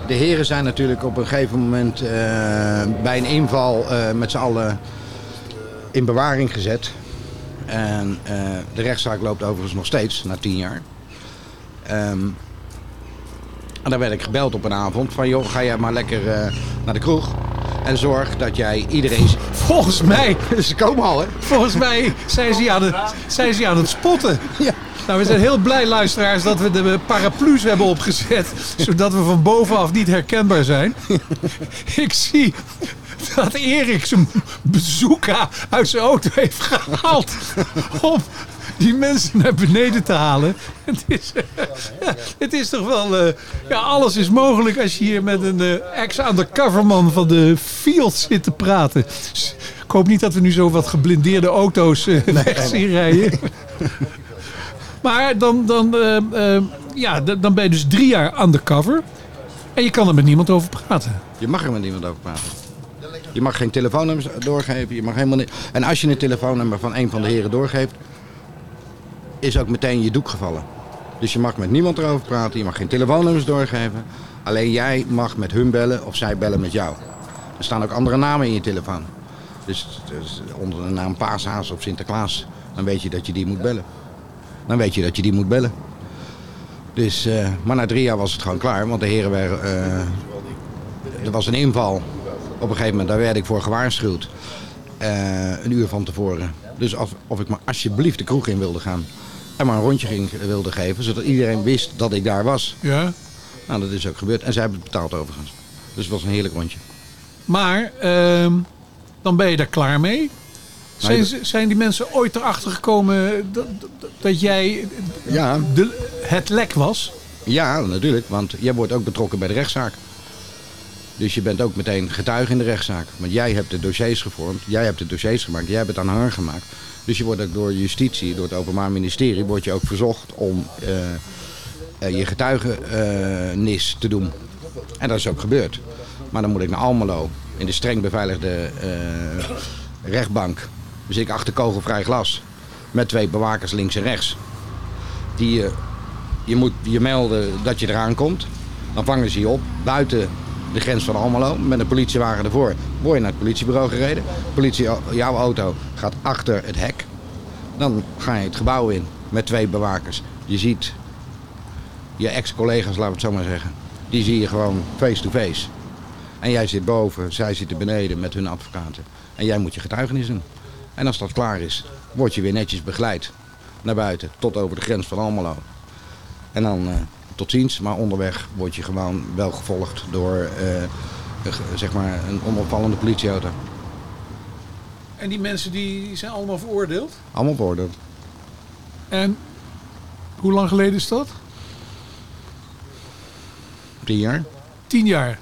de heren zijn natuurlijk op een gegeven moment eh, bij een inval eh, met z'n allen in bewaring gezet. En de rechtszaak loopt overigens nog steeds, na tien jaar. Ehm, en dan werd ik gebeld op een avond van, joh, ga jij maar lekker naar de kroeg. En zorg dat jij iedereen... Volgens mij, [laughs] Ze komen al, hè? volgens mij zijn ze aan het, zijn ze aan het spotten. Ja. Nou, we zijn heel blij, luisteraars, dat we de paraplu's hebben opgezet. Zodat we van bovenaf niet herkenbaar zijn. [laughs] Ik zie dat Erik zijn bezoeker uit zijn auto heeft gehaald. Om die mensen naar beneden te halen. [laughs] Het is, [laughs] het is toch wel... eh, ja, alles is mogelijk als je hier met een eh, ex-undercoverman van de Field zit te praten. Dus ik hoop niet dat we nu zo wat geblindeerde auto's eh, weg zien rijden. [laughs] Maar dan, dan, eh, eh, ja, dan ben je dus drie jaar undercover. En je kan er met niemand over praten. Je mag er met niemand over praten. Je mag geen telefoonnummers doorgeven. Je mag helemaal niet. En als je een telefoonnummer van een van de heren doorgeeft, is ook meteen je doek gevallen. Dus je mag met niemand erover praten. Je mag geen telefoonnummers doorgeven. Alleen jij mag met hun bellen of zij bellen met jou. Er staan ook andere namen in je telefoon. Dus, dus onder de naam Paashaas of Sinterklaas, dan weet je dat je die moet bellen. Dan weet je dat je die moet bellen. Dus, eh, maar na drie jaar was het gewoon klaar, want de heren waren, eh, er was een inval. Op een gegeven moment, daar werd ik voor gewaarschuwd. Eh, een uur van tevoren. Dus of, of ik maar alsjeblieft de kroeg in wilde gaan. En maar een rondje ging, wilde geven, zodat iedereen wist dat ik daar was. Ja. Nou, dat is ook gebeurd. En zij hebben het betaald overigens. Dus het was een heerlijk rondje. Maar ehm, dan ben je daar klaar mee. Zijn, ze- zijn die mensen ooit erachter gekomen dat, dat, jij Ja, de, het lek was? ja, natuurlijk, want jij wordt ook betrokken bij de rechtszaak. Dus je bent ook meteen getuige in de rechtszaak. Want jij hebt de dossiers gevormd, jij hebt de dossiers gemaakt, jij hebt het aanhanger gemaakt. Dus je wordt ook door justitie, door het Openbaar Ministerie, wordt je ook verzocht om eh, eh, je getuigenis te doen. En dat is ook gebeurd. Maar dan moet ik naar Almelo, in de streng beveiligde eh, rechtbank. Dus ik achter kogelvrij glas, met twee bewakers links en rechts. Die, eh, je moet je melden dat je eraan komt. Dan vangen ze je op buiten de grens van Almelo met een politiewagen ervoor. Word je naar het politiebureau gereden. Politie, jouw auto gaat achter het hek. Dan ga je het gebouw in met twee bewakers. Je ziet je ex-collega's, laten we het zo maar zeggen. Die zie je gewoon face-to-face. En jij zit boven, zij zitten beneden met hun advocaten. En jij moet je getuigenis doen. En als dat klaar is, word je weer netjes begeleid naar buiten, tot over de grens van Almelo. En dan eh, tot ziens, maar onderweg word je gewoon wel gevolgd door eh, zeg maar een onopvallende politieauto. En die mensen die zijn allemaal veroordeeld? Allemaal veroordeeld. En hoe lang geleden is dat? Tien jaar. Tien jaar.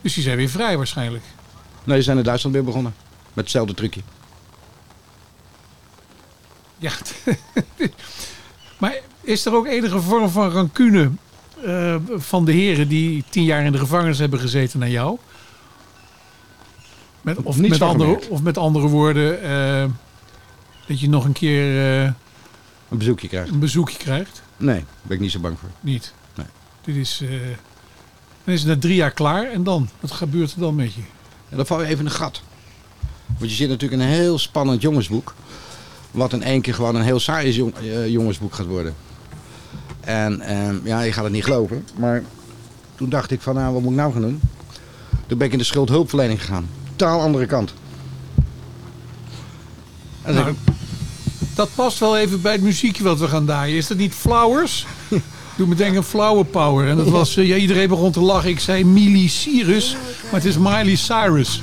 Dus die zijn weer vrij waarschijnlijk. Nee, ze zijn in Duitsland weer begonnen. Met hetzelfde trucje. Ja. [laughs] maar is er ook enige vorm van rancune eh, van de heren die tien jaar in de gevangenis hebben gezeten naar jou? Met, of, met andere, of met andere woorden, eh, dat je nog een keer eh, Een bezoekje krijgt. een bezoekje krijgt? Nee, daar ben ik niet zo bang voor. Niet. Nee. Dit is, dan is het na drie jaar klaar en dan? Wat gebeurt er dan met je? Dan val je even in een gat. Want je zit natuurlijk in een heel spannend jongensboek. Wat in één keer gewoon een heel saai jong- jongensboek gaat worden. En ehm, ja, je gaat het niet geloven. Maar toen dacht ik van, nou, wat moet ik nou gaan doen? Toen ben ik in de schuldhulpverlening gegaan. Totaal andere kant. En Nou, dat past wel even bij het muziekje wat we gaan draaien. Is dat niet Flowers? [laughs] Doe me denken aan Flower Power. En dat was, eh, ja, iedereen begon te lachen. Ik zei Miley Cyrus, maar het is Miley Cyrus.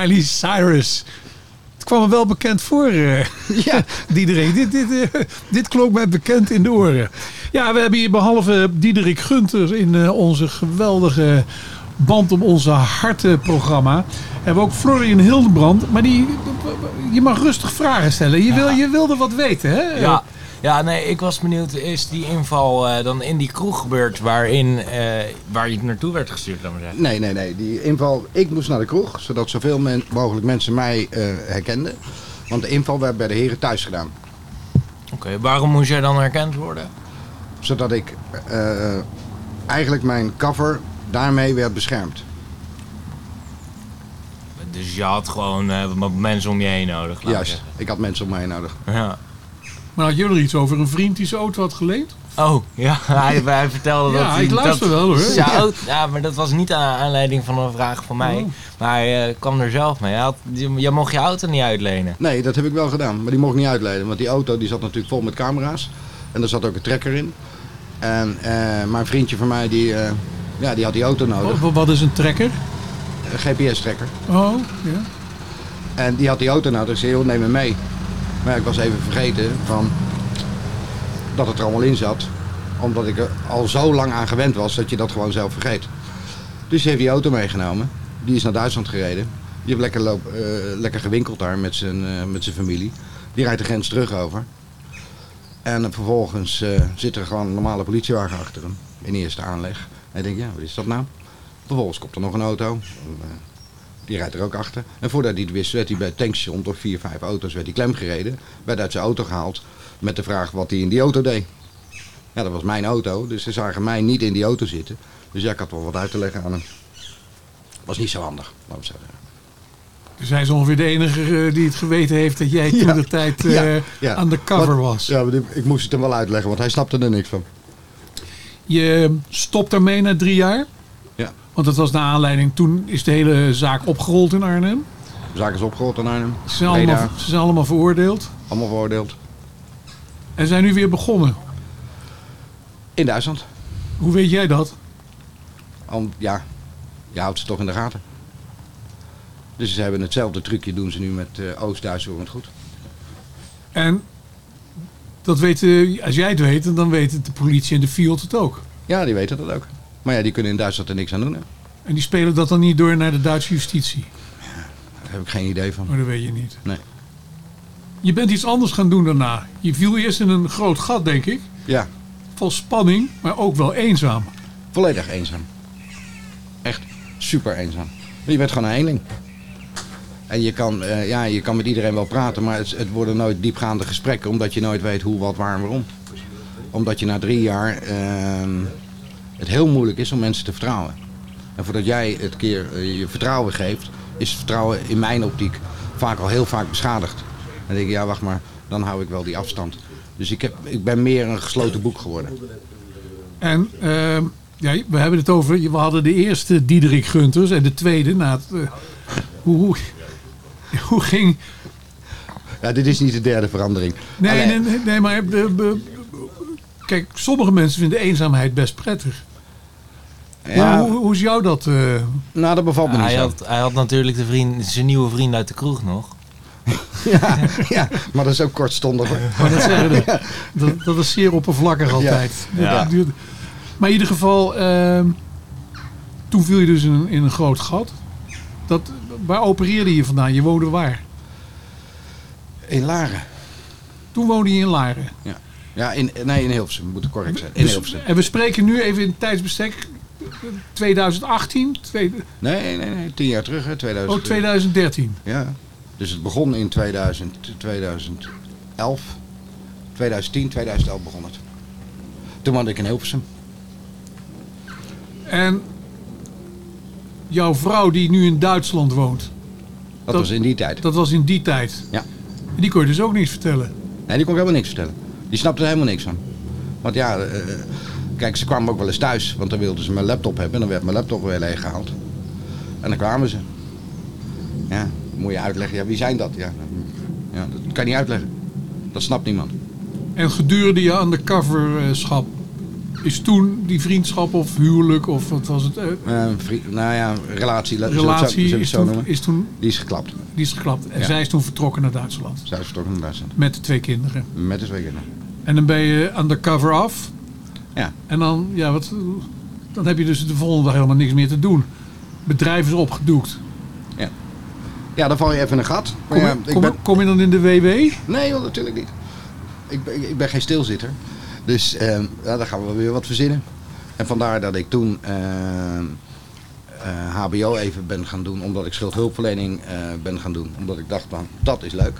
Miley Cyrus. Het kwam me wel bekend voor, eh [laughs] Ja. [laughs] Diederik. Dit, dit, eh, dit klonk mij bekend in de oren. Ja, we hebben hier behalve Diederik Gunter in eh, onze geweldige band om onze harten programma. Hebben we ook Florian Hildebrand. Maar die, je mag rustig vragen stellen. Je, wil, je wilde wat weten, hè? Ja. Ja, nee, ik was benieuwd, is die inval eh, dan in die kroeg gebeurd waarin, eh, waar je naartoe werd gestuurd, laat maar zeggen? Nee, nee, nee. Die inval, ik moest naar de kroeg, zodat zoveel men- mogelijk mensen mij eh, herkenden. Want de inval werd bij de heren thuis gedaan. Oké, waarom moest jij dan herkend worden? Zodat ik eigenlijk mijn cover daarmee werd beschermd. Dus je had gewoon mensen om je heen nodig, Juist, zeggen. ik had mensen om mij nodig. Ja. Maar had er iets over een vriend die zijn auto had geleend? Oh, ja, [laughs] hij, hij vertelde Ja, dat hij... ik luister dat, wel, hoor. Ja. auto- ja, maar dat was niet aan aanleiding van een vraag van mij. Oh. Maar hij eh, kwam er zelf mee. Hij had, je, je mocht je auto niet uitlenen. Nee, dat heb ik wel gedaan, maar die mocht ik niet uitleden. Want die auto die zat natuurlijk vol met camera's. En er zat ook een trekker in. En eh, mijn vriendje van mij, die, eh, ja, die had die auto nodig. Wat, wat is een trekker? Een GPS-trekker. Oh, ja. En die had die auto nodig. Ik zei, joh, neem me mee. Maar ik was even vergeten van dat het er allemaal in zat. Omdat ik er al zo lang aan gewend was dat je dat gewoon zelf vergeet. Dus heeft die auto meegenomen. Die is naar Duitsland gereden. Die heeft lekker, loop, eh, lekker gewinkeld daar met zijn, eh, met zijn familie. Die rijdt de grens terug over. En vervolgens eh, zit er gewoon een normale politiewagen achter hem. In eerste aanleg. En ik denk, ja, wat is dat nou? Vervolgens komt er nog een auto. Die rijdt er ook achter. En voordat hij het wist, werd hij bij het tankstation door vier, vijf auto's werd hij klem gereden. Werd uit zijn auto gehaald met de vraag wat hij in die auto deed. Ja, dat was mijn auto, dus ze zagen mij niet in die auto zitten. Dus ja, ik had wel wat uit te leggen aan hem. Was niet zo handig, laat ik zeggen. Dus hij is ongeveer de enige eh, die het geweten heeft dat jij toen Ja. de tijd Ja, ja. aan de cover was. Ja, ik moest het hem wel uitleggen, want hij snapte er niks van. Je stopt daarmee na drie jaar. Want dat was naar aanleiding. Toen is de hele zaak opgerold in Arnhem. De zaak is opgerold in Arnhem. Ze zijn, allemaal, ze zijn allemaal veroordeeld. allemaal veroordeeld. En zijn nu weer begonnen. In Duitsland. Hoe weet jij dat? Om, ja, je houdt ze toch in de gaten. Dus ze hebben hetzelfde trucje doen ze nu met eh Oost-Duits het goed. En dat weten, als jij het weet, dan weten de politie en de field het ook. Ja, die weten dat ook. Maar ja, die kunnen in Duitsland er niks aan doen. Hè. En die spelen dat dan niet door naar de Duitse justitie. Daar heb ik geen idee van. Maar dat weet je niet. Nee. Je bent iets anders gaan doen daarna. Je viel eerst in een groot gat, denk ik. Ja, Vol spanning, maar ook wel eenzaam. volledig eenzaam. Echt super eenzaam. Je bent gewoon een eenling. En je kan, eh, ja, je kan met iedereen wel praten, maar het, het worden nooit diepgaande gesprekken, omdat je nooit weet hoe, wat, waar en waarom. Omdat je na drie jaar ehm, het heel moeilijk is om mensen te vertrouwen. En voordat jij het keer eh, je vertrouwen geeft, is het vertrouwen in mijn optiek vaak al heel vaak beschadigd. En dan denk ik, ja wacht maar, dan hou ik wel die afstand. Dus ik, heb, ik ben meer een gesloten boek geworden. En ehm, ja, we hebben het over, we hadden de eerste Diederik Gunters en de tweede. Na het, eh, hoe, hoe, [laughs] hoe ging... Ja, dit is niet de derde verandering. Nee, nee, nee, maar... eh, kijk, sommige mensen vinden eenzaamheid best prettig. Ja, Hoe, hoe, hoe is jou dat? eh? nou, dat bevalt me niet hij, zo. had, hij had natuurlijk de vriend, zijn nieuwe vriend uit de kroeg nog. [laughs] Ja, ja, maar dat is ook kortstondig. hoor. [laughs] Maar dat, zeggen dat, dat is zeer oppervlakkig altijd. Ja. Maar in ieder geval, ehm, toen viel je dus in een, in een groot gat. Dat, waar opereerde je vandaan? Je woonde waar? In Laren. Toen woonde je in Laren. Ja, in, nee, in Hilversum, moet ik correct zijn. In Dus- Hilversum. en we spreken nu even in tijdsbestek 2018, twee, Nee, nee, nee, tien jaar terug, hè, 2000. oh 2013. Ja, dus het begon in 2000, 2011. 2010, 2011 begon het. Toen woonde ik in Hilversum. En jouw vrouw die nu in Duitsland woont, Dat, Dat- was in die tijd. dat was in die tijd. Ja. En die kon je dus ook niets vertellen. Nee, die kon ik helemaal niks vertellen. Die snapte er helemaal niks van. Want ja, eh, kijk, ze kwamen ook wel eens thuis. Want dan wilden ze mijn laptop hebben. En dan werd mijn laptop weer leeggehaald. En dan kwamen ze. Ja, dan moet je uitleggen. Ja, wie zijn dat? Ja, ja, dat kan je niet uitleggen. Dat snapt niemand. En gedurende je undercoverschap, is toen die vriendschap of huwelijk of wat was het? eh, Eh, vri- nou ja, relatie, zo- relatie het is zo toen, noemen. is toen Die is geklapt. die is geklapt. En Ja. zij is toen vertrokken naar Duitsland. Zij is vertrokken naar Duitsland. Met de twee kinderen. Met de twee kinderen. En dan ben je undercover af. Ja. En dan, ja, wat, dan heb je dus de volgende dag helemaal niks meer te doen. Bedrijf is opgedoekt. Ja, dan val je even in een gat. Kom, ja, je, ik kom, ben... kom je dan in de WW? Nee, joh, natuurlijk niet. Ik ben, ik ben geen stilzitter. Dus eh, ja, dan gaan we weer wat verzinnen. En vandaar dat ik toen eh, eh, HBO even ben gaan doen. Omdat ik schuldhulpverlening eh, ben gaan doen. Omdat ik dacht, van, dat is leuk.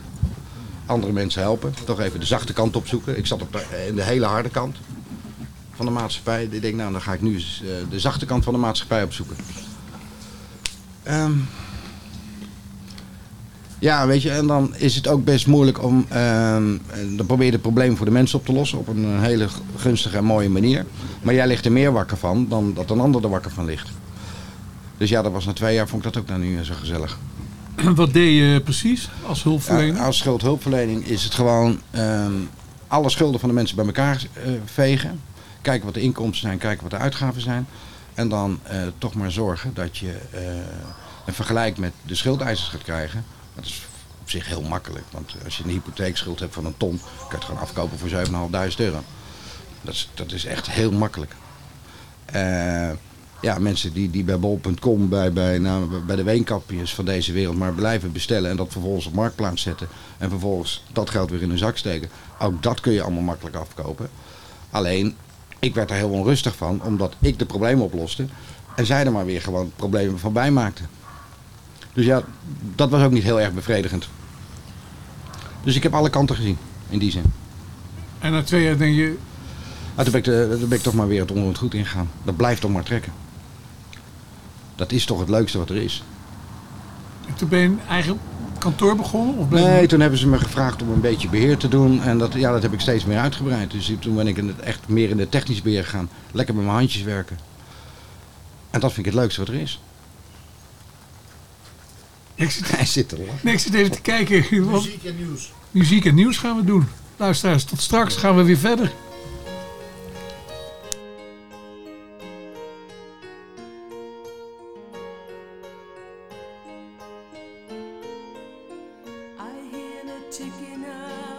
Andere mensen helpen. Toch even de zachte kant opzoeken. Ik zat op de hele harde kant van de maatschappij. Ik denk, nou, dan ga ik nu eens eh, de zachte kant van de maatschappij opzoeken. Ehm, ja, weet je, en dan is het ook best moeilijk om. ehm, dan probeer je het probleem voor de mensen op te lossen op een hele gunstige en mooie manier. Maar jij ligt er meer wakker van dan dat een ander er wakker van ligt. Dus ja, dat was na twee jaar vond ik dat ook nou niet meer zo gezellig. [clears throat] Wat deed je precies als hulpverlener? Ja, als schuldhulpverlening is het gewoon ehm, alle schulden van de mensen bij elkaar eh, vegen. Kijken wat de inkomsten zijn, kijken wat de uitgaven zijn. En dan eh, toch maar zorgen dat je eh, een vergelijk met de schuldeisers gaat krijgen. Dat is op zich heel makkelijk. Want als je een hypotheekschuld hebt van een ton, kan je het gewoon afkopen voor 7.500 euro. Dat is, dat is echt heel makkelijk. Eh, ja, mensen die, die bij bol.com, bij, bij, nou, bij de weenkapjes van deze wereld maar blijven bestellen en dat vervolgens op marktplaats zetten en vervolgens dat geld weer in hun zak steken. Ook dat kun je allemaal makkelijk afkopen. Alleen, ik werd er heel onrustig van, omdat ik de problemen oploste en zij er maar weer gewoon problemen van bijmaakten. Dus ja, dat was ook niet heel erg bevredigend. Dus ik heb alle kanten gezien, in die zin. En na twee jaar denk je, Maar toen ben ik, de, toen ben ik toch maar weer het onder het goed ingegaan. Dat blijft toch maar trekken. Dat is toch het leukste wat er is. toen ben je een eigen kantoor begonnen? Of ben Nee, toen hebben ze me gevraagd om een beetje beheer te doen. En dat, ja, dat heb ik steeds meer uitgebreid. Dus toen ben ik in het, echt meer in de technisch beheer gegaan. Lekker met mijn handjes werken. En dat vind ik het leukste wat er is. Ik zit, [laughs] Hij zit er nee, ik zit even te kijken. Muziek en nieuws. muziek en nieuws gaan we doen. Luisteraars, tot straks gaan we weer verder. Hear the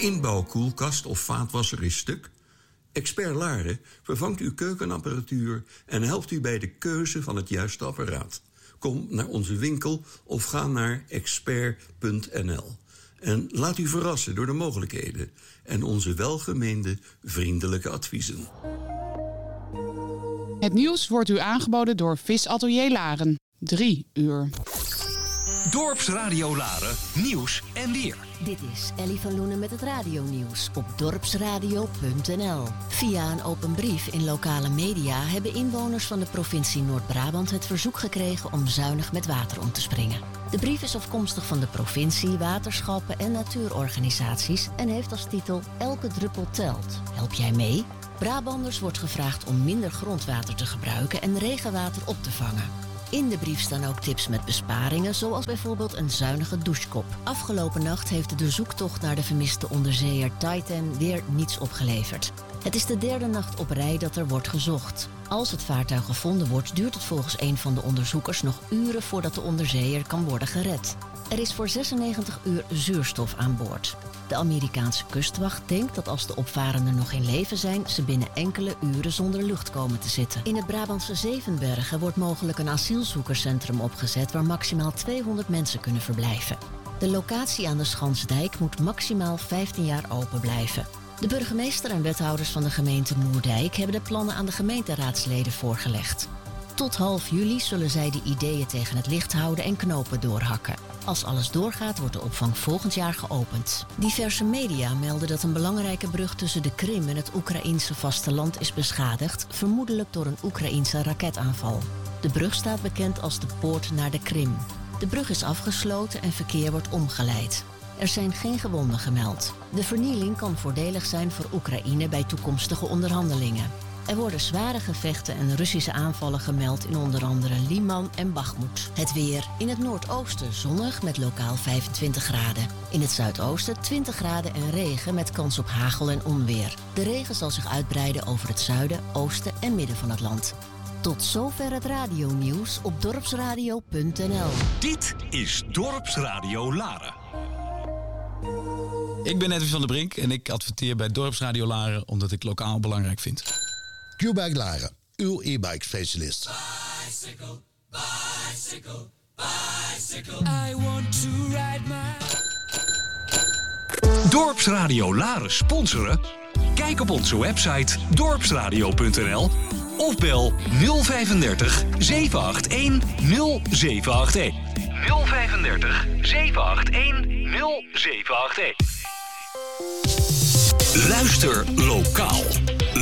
inbouwkoelkast of vaatwasser is stuk? Expert Laren vervangt uw keukenapparatuur en helpt u bij de keuze van het juiste apparaat. Kom naar onze winkel of ga naar expert.nl. En laat u verrassen door de mogelijkheden en onze welgemeende vriendelijke adviezen. Het nieuws wordt u aangeboden door Visatelier Laren. 3 uur. Dorpsradio Laren, nieuws en weer. Dit is Ellie van Loenen met het radionieuws op dorpsradio.nl. Via een open brief in lokale media hebben inwoners van de provincie Noord-Brabant het verzoek gekregen om zuinig met water om te springen. De brief is afkomstig van de provincie, waterschappen en natuurorganisaties en heeft als titel Elke druppel telt. Help jij mee? Brabanders wordt gevraagd om minder grondwater te gebruiken en regenwater op te vangen. In de brief staan ook tips met besparingen, zoals bijvoorbeeld een zuinige douchekop. Afgelopen nacht heeft de zoektocht naar de vermiste onderzeeër Titan weer niets opgeleverd. Het is de derde nacht op rij dat er wordt gezocht. Als het vaartuig gevonden wordt, duurt het volgens een van de onderzoekers nog uren voordat de onderzeeër kan worden gered. Er is voor 96 uur zuurstof aan boord. De Amerikaanse kustwacht denkt dat als de opvarenden nog in leven zijn, ze binnen enkele uren zonder lucht komen te zitten. In het Brabantse Zevenbergen wordt mogelijk een asielzoekerscentrum opgezet waar maximaal 200 mensen kunnen verblijven. De locatie aan de Schansdijk moet maximaal 15 jaar open blijven. De burgemeester en wethouders van de gemeente Moerdijk hebben de plannen aan de gemeenteraadsleden voorgelegd. Tot half juli zullen zij de ideeën tegen het licht houden en knopen doorhakken. Als alles doorgaat, wordt de opvang volgend jaar geopend. Diverse media melden dat een belangrijke brug tussen de Krim en het Oekraïense vasteland is beschadigd, vermoedelijk door een Oekraïense raketaanval. De brug staat bekend als de poort naar de Krim. De brug is afgesloten en verkeer wordt omgeleid. Er zijn geen gewonden gemeld. De vernieling kan voordelig zijn voor Oekraïne bij toekomstige onderhandelingen. Er worden zware gevechten en Russische aanvallen gemeld in onder andere Liman en Bakhmut. Het weer. In het noordoosten zonnig met lokaal 25 graden. In het zuidoosten 20 graden en regen met kans op hagel en onweer. De regen zal zich uitbreiden over het zuiden, oosten en midden van het land. Tot zover het radionieuws op dorpsradio.nl. Dit is Dorpsradio Laren. Ik ben Edwin van der Brink en ik adverteer bij Dorpsradio Laren omdat ik lokaal belangrijk vind. Q-Bike Laren, uw e-bike specialist. Bicycle, bicycle, bicycle. I want to ride my. Dorpsradio Laren sponsoren? Kijk op onze website dorpsradio.nl of bel 035 781 0781. 035 781 0781. Luister lokaal.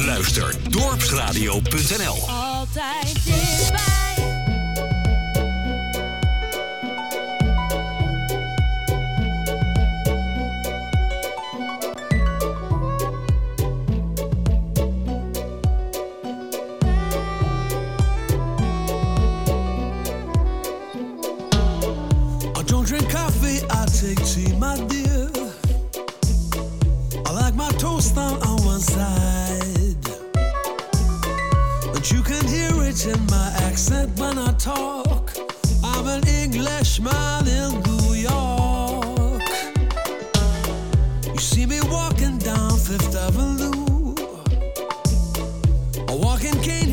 Luister dorpsradio.nl. Altijd dichtbij. I don't drink coffee, I take tea, my dear. I like my toast on, on one side. In my accent when I talk. I'm an Englishman in New York. You see me walking down Fifth Avenue. A walking cane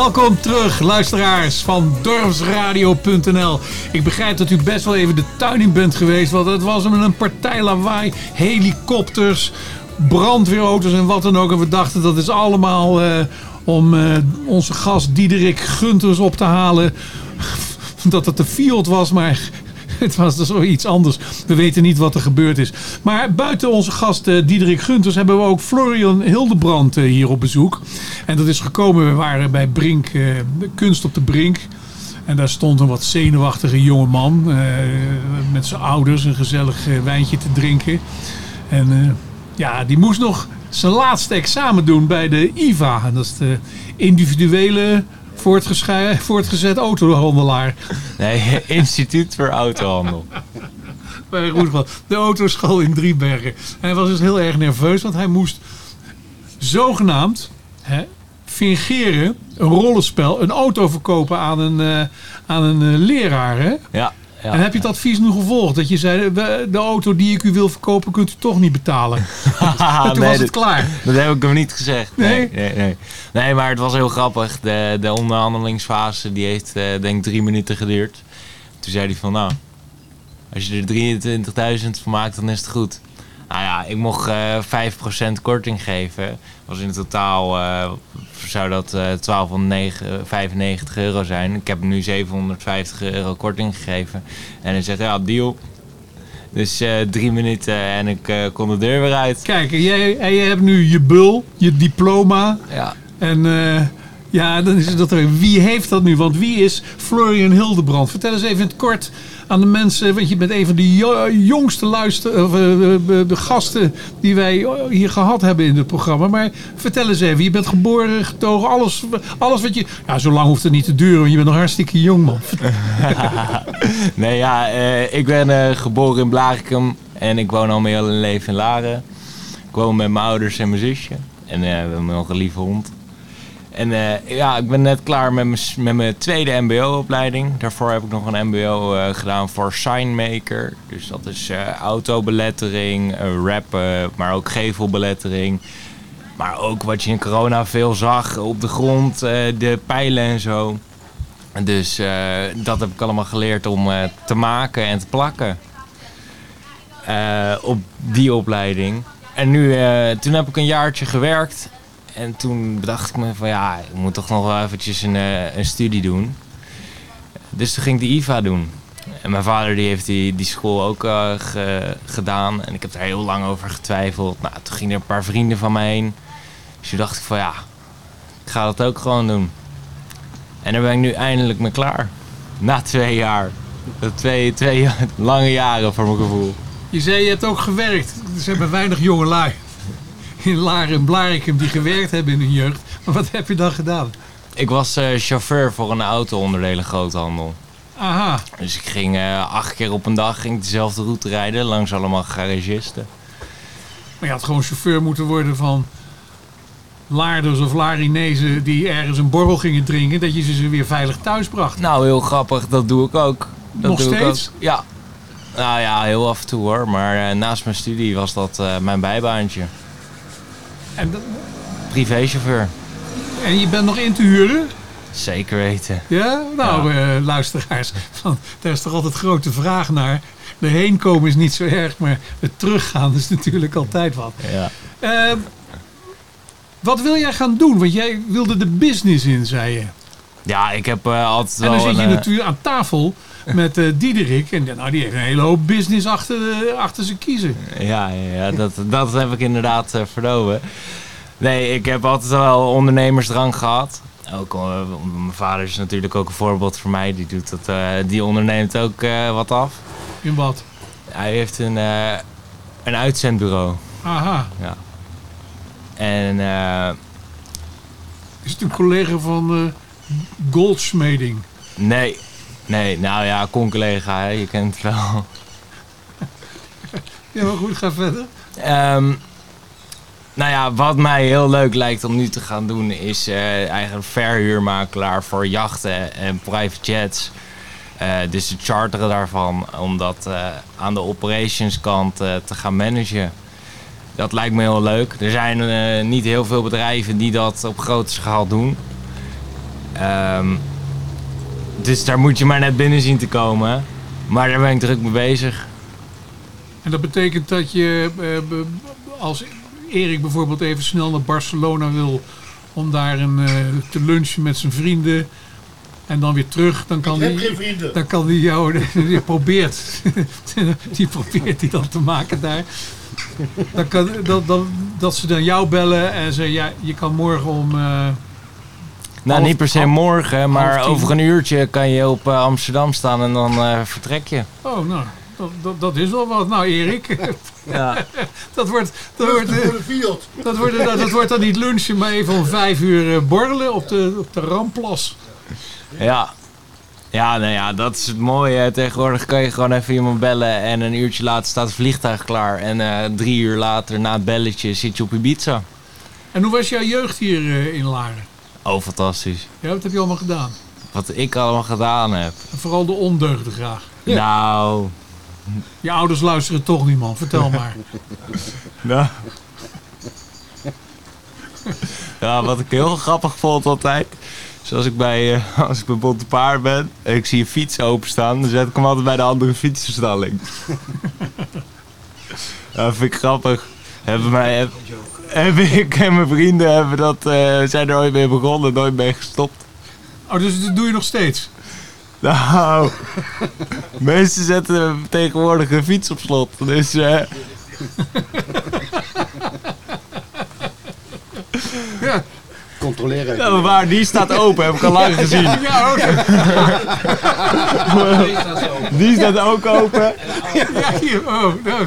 Welkom terug, luisteraars van dorpsradio.nl. Ik begrijp dat u best wel even de tuin in bent geweest, want het was een partij lawaai, helikopters, brandweerauto's en wat dan ook. En we dachten dat is allemaal eh, om eh, onze gast Diederik Gunters op te halen. [laughs] Dat het de Fiat was, maar [laughs] het was dus iets anders. We weten niet wat er gebeurd is. Maar buiten onze gast eh, Diederik Gunters hebben we ook Florian Hildebrand hier op bezoek. En dat is gekomen, we waren bij Brink, eh, Kunst op de Brink. En daar stond een wat zenuwachtige jonge man eh, met zijn ouders een gezellig eh, wijntje te drinken. En ja, die moest nog zijn laatste examen doen bij de IVA. En dat is de individuele voortgezet autohandelaar. Nee, [laughs] Instituut voor Autohandel. bij Roesbal. De autoschool in Driebergen. En hij was dus heel erg nerveus, want hij moest zogenaamd hè, fingeren, een rollenspel, een auto verkopen aan een, eh, aan een eh, leraar. Hè? Ja. ja. en heb je het advies nu gevolgd? Dat je zei, "We- de auto die ik u wil verkopen kunt u toch niet betalen. [laughs] en toen Nee, was het dat- klaar. Dat heb ik hem niet gezegd. Nee, Nee? nee, nee. Maar het was heel grappig. De, de onderhandelingsfase die heeft eh, denk ik drie minuten geduurd. Toen zei hij van nou, als je er 23.000 van maakt, dan is het goed. Nou ja, ik mocht eh 5% korting geven. Was in totaal eh, zou dat eh 1295 euro zijn. Ik heb hem nu 750 euro korting gegeven. En hij zegt ja, deal. Dus eh, drie minuten en ik kon de deur weer uit. Kijk, en jij, en jij hebt nu je bul, je diploma. Ja. En ja, dan is het dat er. Wie heeft dat nu? Want wie is Florian Hildebrand? Vertel eens even in het kort aan de mensen. Want je bent een van de jo- jongste luister, of, eh, eh, de, gasten die wij hier gehad hebben in het programma. Maar vertel eens even. Je bent geboren, getogen, alles, alles wat je. Ja, zo lang hoeft het niet te duren, want je bent nog hartstikke jong, man. [laughs] nee, ja, eh, ik ben eh, geboren in Blarikum en ik woon al mijn hele leven in Laren. Ik woon met mijn ouders en mijn zusje. En eh, we hebben nog een lieve hond. En eh, ja, ik ben net klaar met mijn, tweede mbo-opleiding. Daarvoor heb ik nog een mbo eh, gedaan voor signmaker. Dus dat is eh, autobelettering, rappen, maar ook gevelbelettering. Maar ook wat je in corona veel zag op de grond, de pijlen en zo. Dus dat heb ik allemaal geleerd om te maken en te plakken. Op die opleiding. En nu, toen heb ik een jaartje gewerkt. En toen bedacht ik me van ja, ik moet toch nog wel eventjes een, eh, een studie doen. Dus toen ging ik de IVA doen. En mijn vader die heeft die, die school ook eh, ge- gedaan. En ik heb daar heel lang over getwijfeld. Nou, toen gingen er een paar vrienden van mij heen. Dus toen dacht ik van ja, ik ga dat ook gewoon doen. En daar ben ik nu eindelijk mee klaar. Na twee jaar. Twee, twee [laughs] lange jaren voor mijn gevoel. Je zei je hebt ook gewerkt. Er zijn maar weinig jonge lui in Laren en Blarikum die gewerkt hebben in hun jeugd. Maar wat heb je dan gedaan? Ik was eh, chauffeur voor een auto-onderdelen groothandel. Aha. Dus ik ging eh, acht keer op een dag ging ik dezelfde route rijden langs allemaal garagisten. Maar je had gewoon chauffeur moeten worden van Laarders of Larinezen die ergens een borrel gingen drinken. Dat je ze weer veilig thuis bracht. Nou, heel grappig, dat doe ik ook. Dat Nog doe ik steeds? ook. Ja. Nou ja, heel af en toe hoor. Maar eh, naast mijn studie was dat mijn bijbaantje. En, dat- Privéchauffeur. en je bent nog in te huren? Zeker weten. Ja? Nou, eh, luisteraars, van, daar is toch altijd grote vraag naar. De heenkomen is niet zo erg, maar het teruggaan is natuurlijk altijd wat. Ja. Eh, wat wil jij gaan doen? Want jij wilde de business in, zei je. Ja, ik heb eh, altijd En dan zit je natuurlijk aan tafel met eh Diederik. En nou, die heeft een hele hoop business achter, de- achter zijn kiezen. Ja, ja, dat, dat heb ik inderdaad eh, vernomen. Nee, ik heb altijd wel ondernemersdrang gehad. Ook, eh, mijn vader is natuurlijk ook een voorbeeld voor mij. Die, doet dat, eh, die onderneemt ook eh, wat af. In wat? Hij heeft een, eh, een uitzendbureau. Aha. Ja. En eh, Is het een collega van eh Goldsmeding? nee, nee, nou ja, con-collega, hè, je kent het wel. [laughs] Ja, maar goed, ga verder. Ehm, nou ja, wat mij heel leuk lijkt om nu te gaan doen is eh, eigenlijk verhuurmakelaar voor jachten en private jets. Eh, dus het charteren daarvan, om dat eh, aan de operations kant te gaan managen. Dat lijkt me heel leuk. Er zijn niet heel veel bedrijven die dat op grote schaal doen. Ehm, dus daar moet je maar net binnen zien te komen. Maar daar ben ik druk mee bezig. En dat betekent dat je, eh, als Erik bijvoorbeeld even snel naar Barcelona wil om daar een, eh, te lunchen met zijn vrienden en dan weer terug, dan kan Ik heb die, geen vrienden. dan kan die jou, [laughs] die probeert, [laughs] die probeert die dan te maken daar. Dan kan, dat, dat, dat ze dan jou bellen en zeggen, ja, je kan morgen om... eh, Nou, half- niet per se half- morgen, maar over een uurtje kan je op eh, Amsterdam staan en dan eh, vertrek je. Oh, nou, dat, dat, dat is wel wat. Nou, Erik. [laughs] Ja. [laughs] dat wordt, dat wordt, dat wordt, dat, dat wordt dan niet lunchen, maar even om vijf uur eh, borrelen op de, op de Ramplas. Ja. Ja, nou ja, dat is het mooie. Tegenwoordig kan je gewoon even iemand bellen en een uurtje later staat het vliegtuig klaar. En eh, drie uur later, na het belletje, zit je op Ibiza. En hoe was jouw jeugd hier eh, in Laren? Oh, fantastisch. Ja, wat heb je allemaal gedaan? Wat ik allemaal gedaan heb. En vooral de ondeugden graag. Nou, Je ouders luisteren toch niet, man. Vertel [laughs] maar. nou. Ja, wat ik heel grappig vond altijd. Zoals ik bij, eh, als ik bij Bonte Paard ben en ik zie een fiets openstaan, dan zet ik hem altijd bij de andere fietsenstalling. dat [laughs] vind ik grappig. Hebben mij, heb, heb [laughs] ik en mijn vrienden hebben dat, eh, zijn er ooit mee begonnen, nooit mee gestopt. Oh, dus dat doe je nog steeds? Nou, [laughs] mensen zetten tegenwoordig een fiets op slot. Dus eh, [laughs] Ja. Controleren. nou, waar, die staat open, heb ik al lang gezien. Ja, oh, Die staat ook open. ja, hier, oh, nou.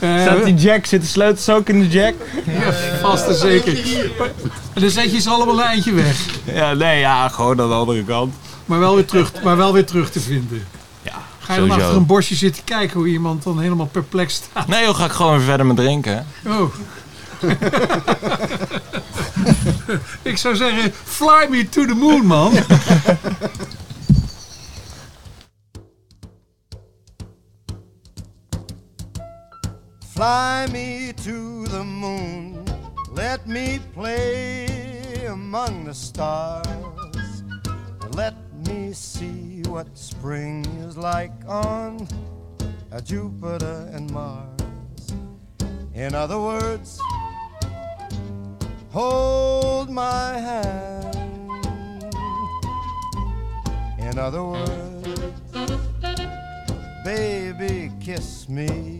Eh, Staat die jack, zit de sleutels ook in de jack? ja, vast en zeker. En dan zet je ze allemaal een eindje weg. Ja, nee, ja, gewoon aan de andere kant. Maar wel weer terug, maar wel weer terug te vinden. Ja, Ga je dan achter een bosje zitten kijken hoe iemand dan helemaal perplex staat? Nee, joh, ga ik gewoon weer verder met drinken. Oh. [laughs] ik zou zeggen, fly me to the moon, man. [laughs] Fly me to the moon, let me play among the stars. Let me see what spring is like on Jupiter and Mars. In other words, hold my hand. In other words, baby, kiss me.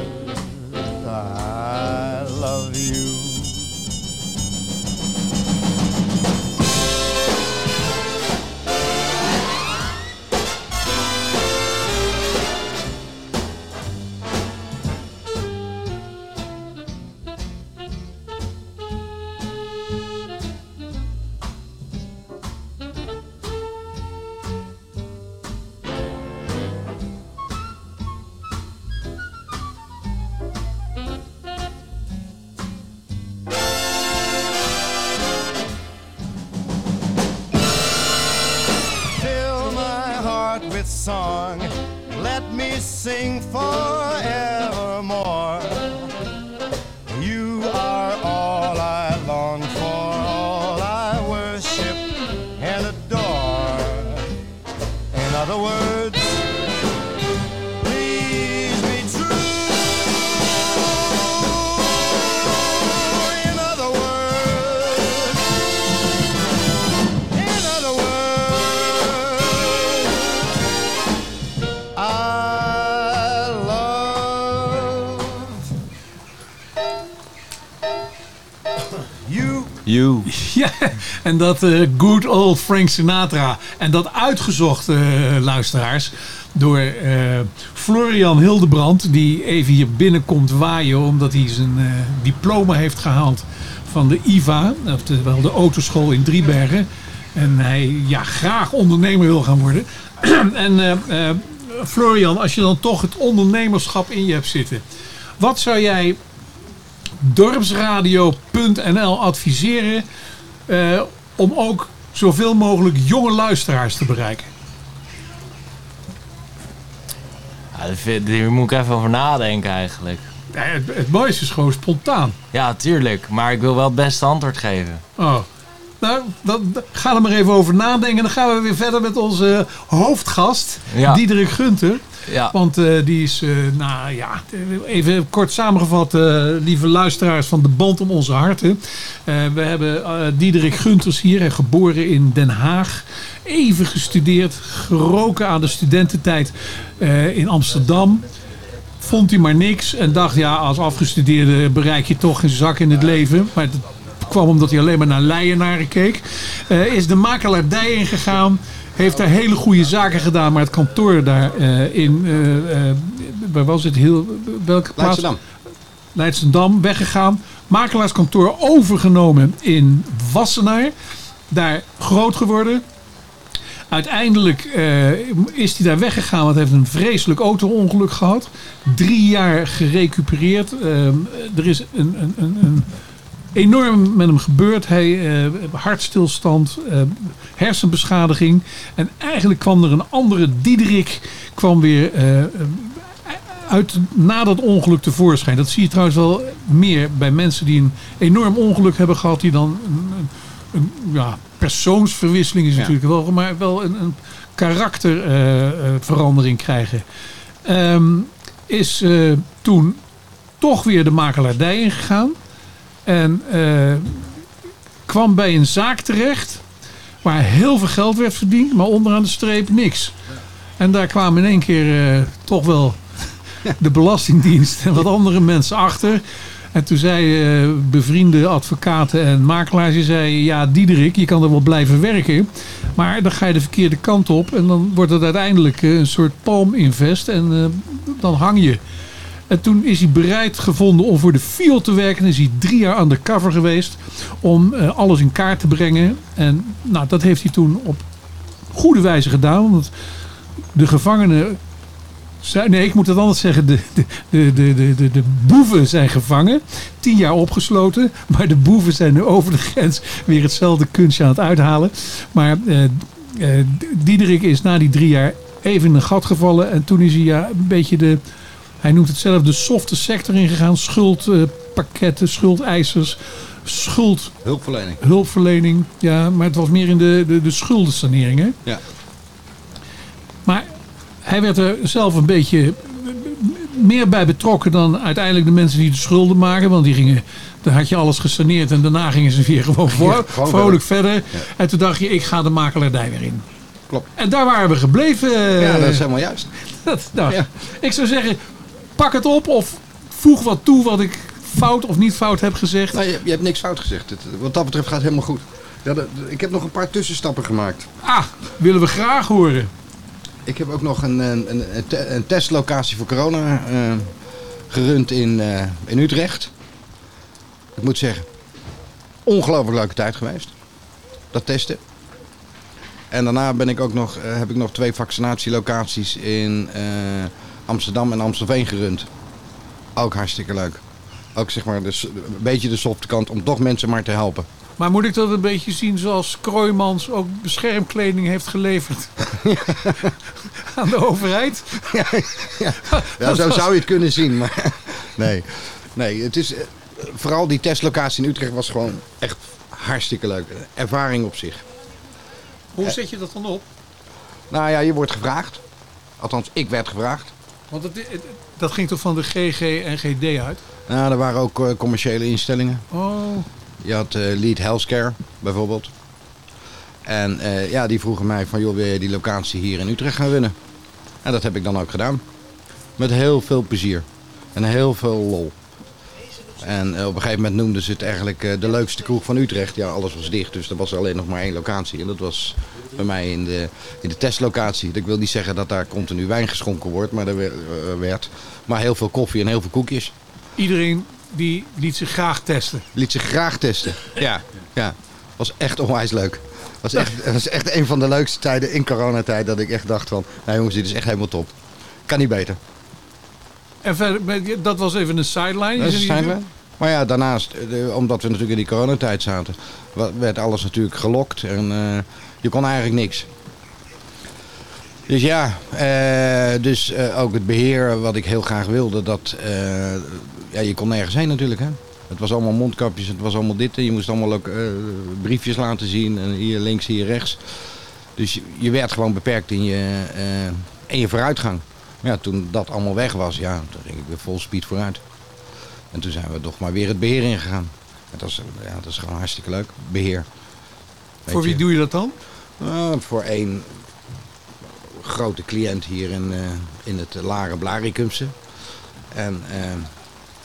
en dat eh, good old Frank Sinatra. En dat uitgezocht, eh, luisteraars, door eh, Florian Hildebrand, die even hier binnenkomt waaien omdat hij zijn diploma heeft gehaald van de IVA, oftewel de autoschool in Driebergen. En hij ja, graag ondernemer wil gaan worden. [clears throat] en Florian, als je dan toch het ondernemerschap in je hebt zitten. Wat zou jij dorpsradio.nl adviseren eh, om ook zoveel mogelijk jonge luisteraars te bereiken? Ja, daar moet ik even over nadenken eigenlijk. Ja, het, het mooiste is gewoon spontaan. Ja, tuurlijk. Maar ik wil wel het beste antwoord geven. Oh. Nou, dan, dan- ga er maar even over nadenken. Dan gaan we weer verder met onze hoofdgast, Ja. Diederik Gunter. Ja. Want eh, die is, eh, nou ja, even kort samengevat, eh, lieve luisteraars van de band om onze harten. We hebben Diederik Gunters hier, geboren in Den Haag. Even gestudeerd, geroken aan de studententijd in Amsterdam. Vond hij maar niks en dacht, ja, als afgestudeerde bereik je toch geen zak in het leven. Maar het kwam omdat hij alleen maar naar Leienaren keek. Is de makelaardij ingegaan. Heeft daar hele goede zaken gedaan. Maar het kantoor daar eh, in... eh, eh, waar was het? Heel, welke plaats? Leidschendam. Leidschendam weggegaan. Makelaarskantoor overgenomen in Wassenaar. Daar groot geworden. Uiteindelijk eh, is hij daar weggegaan, want hij heeft een vreselijk auto-ongeluk gehad. Drie jaar gerecupereerd. Eh, er is een, een, een, een enorm met hem gebeurd. Hij, eh, hartstilstand, eh, hersenbeschadiging. En eigenlijk kwam er een andere Diederik kwam weer eh, uit, na dat ongeluk tevoorschijn. Dat zie je trouwens wel meer bij mensen die een enorm ongeluk hebben gehad. Die dan een, ja, persoonsverwisseling is Ja. natuurlijk wel, maar wel een, een karakterverandering krijgen. Ehm, is toen toch weer de makelaardij ingegaan. En eh, kwam bij een zaak terecht waar heel veel geld werd verdiend, maar onderaan de streep niks. En daar kwamen in één keer eh, toch wel de Belastingdienst en wat andere mensen achter. En toen zei eh, bevriende advocaten en makelaars, die zei, ja Diederik, je kan er wel blijven werken. Maar dan ga je de verkeerde kant op en dan wordt het uiteindelijk een soort palminvest en eh, dan hang je. En toen is hij bereid gevonden om voor de FIO te werken. En is hij drie jaar undercover geweest om eh, alles in kaart te brengen. En nou, dat heeft hij toen op goede wijze gedaan. Want de gevangenen... Nee, ik moet het anders zeggen. De, de, de, de, de boeven zijn gevangen. Tien jaar opgesloten. Maar de boeven zijn nu over de grens weer hetzelfde kunstje aan het uithalen. Maar eh, eh, Diederik is na die drie jaar even in een gat gevallen. En toen is hij ja, een beetje de... Hij noemt het zelf de softe sector ingegaan. Schuldpakketten, schuldeisers, schuld... Hulpverlening. Hulpverlening, ja. Maar het was meer in de, de, de schuldensanering, hè? Ja. Maar hij werd er zelf een beetje meer bij betrokken dan uiteindelijk de mensen die de schulden maken. Want die gingen, dan had je alles gesaneerd en daarna gingen ze weer gewoon, voor, vrolijk verder. verder. En toen dacht je, ik ga de makelaardij weer in. Klopt. En daar waren we gebleven. Ja, dat is helemaal juist. Dat, nou, Ik zou zeggen, pak het op of voeg wat toe wat ik fout of niet fout heb gezegd. Nou, je, je hebt niks fout gezegd. Het, wat dat betreft gaat het helemaal goed. Ja, de- de- ik heb nog een paar tussenstappen gemaakt. Ah, willen we graag horen. Ik heb ook nog een, een, een, een te- een testlocatie voor corona eh, gerund in, eh, in Utrecht. Ik moet zeggen, ongelooflijk leuke tijd geweest. Dat testen. En daarna ben ik ook nog, eh, heb ik nog twee vaccinatielocaties in Amsterdam en Amstelveen gerund. Ook hartstikke leuk. Ook zeg maar de, s- een beetje de softe kant om toch mensen maar te helpen. Maar moet ik dat een beetje zien zoals Kroijmans ook beschermkleding heeft geleverd [laughs] aan de overheid? [laughs] Ja, zo zou je het kunnen zien. Maar nee, nee het is, eh, vooral die testlocatie in Utrecht was gewoon echt hartstikke leuk. Ervaring op zich. Hoe zet je dat dan op? Nou ja, je wordt gevraagd. Althans, ik werd gevraagd. Want het, het- dat ging toch van de GG en GD uit? Nou, er waren ook eh, commerciële instellingen. Oh, Je had eh, Lead Healthcare bijvoorbeeld. En eh, ja, die vroegen mij van, joh, wil je die locatie hier in Utrecht gaan runnen? En dat heb ik dan ook gedaan. Met heel veel plezier. En heel veel lol. En op een gegeven moment noemden ze het eigenlijk de leukste kroeg van Utrecht. Ja, alles was dicht, dus er was alleen nog maar één locatie. En dat was bij mij in de, in de testlocatie. Ik wil niet zeggen dat daar continu wijn geschonken wordt, maar er wer- werd. Maar heel veel koffie en heel veel koekjes. iedereen die liet zich graag testen. Liet zich graag testen. Ja, ja. Was echt onwijs leuk. Was echt, [laughs] was echt een van de leukste tijden in coronatijd dat ik echt dacht van... Nou jongens, dit is echt helemaal top. Kan niet beter. En verder, dat was even een sideline. Dat is we. Maar ja, daarnaast, eh, omdat we natuurlijk in die coronatijd zaten... werd alles natuurlijk gelokt en eh, je kon eigenlijk niks. Dus ja, eh, dus eh, ook het beheer wat ik heel graag wilde, dat... eh, ja, je kon nergens heen natuurlijk, hè. Het was allemaal mondkapjes, het was allemaal dit. en Je moest allemaal ook briefjes laten zien. En hier links, hier rechts. Dus je, werd gewoon beperkt in je, in je vooruitgang. Maar ja, toen dat allemaal weg was, ja, toen ging ik weer vol speed vooruit. En toen zijn we toch maar weer het beheer ingegaan. Dat is, ja, dat is gewoon hartstikke leuk, beheer. Voor wie je. doe je dat dan? Nou, voor één grote cliënt hier in, eh, in het Laren Blaricumse. En eh,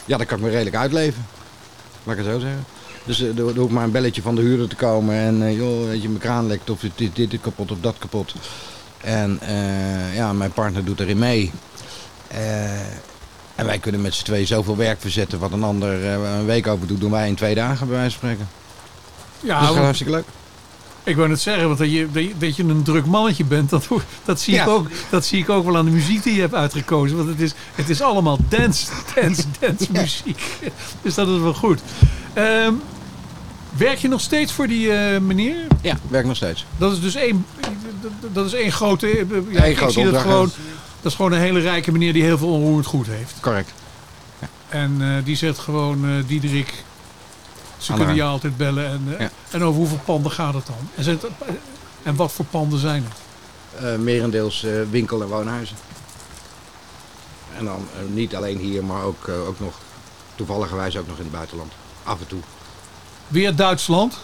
ja, daar kan ik me redelijk uitleven. Laat ik het zo zeggen. Dus eh, er er hoeft maar een belletje van de huurder te komen. En eh, joh, weet je, mijn kraan lekt of dit, dit, kapot of dat kapot. En eh, ja, mijn partner doet erin mee. Eh, en wij kunnen met z'n twee zoveel werk verzetten. Wat een ander eh, een week over doet, doen wij in twee dagen bij wijze van spreken. Ja, dus dat is hartstikke leuk. Ik wou net zeggen, want dat je, dat je, een druk mannetje bent, dat, dat, zie ik ook, dat zie ik ook wel aan de muziek die je hebt uitgekozen. Want het is, het is allemaal dance, dance, [laughs] dance muziek. Dus dat is wel goed. Ehm, werk je nog steeds voor die eh, meneer? Ja, werk nog steeds. Dat is dus één, dat- is één grote... Ja, Eén ik grote zie dat gewoon, dat is gewoon een hele rijke meneer die heel veel onroerend goed heeft. Correct. En eh, die zegt gewoon, eh Diederik, ze kunnen je altijd bellen. En, eh, Ja. en over hoeveel panden gaat het dan? En, het- en wat voor panden zijn het? Eh, merendeels eh, winkel- en woonhuizen. En dan niet alleen hier, maar ook, eh, ook nog toevalligerwijs ook nog in het buitenland. Af en toe. Weer Duitsland.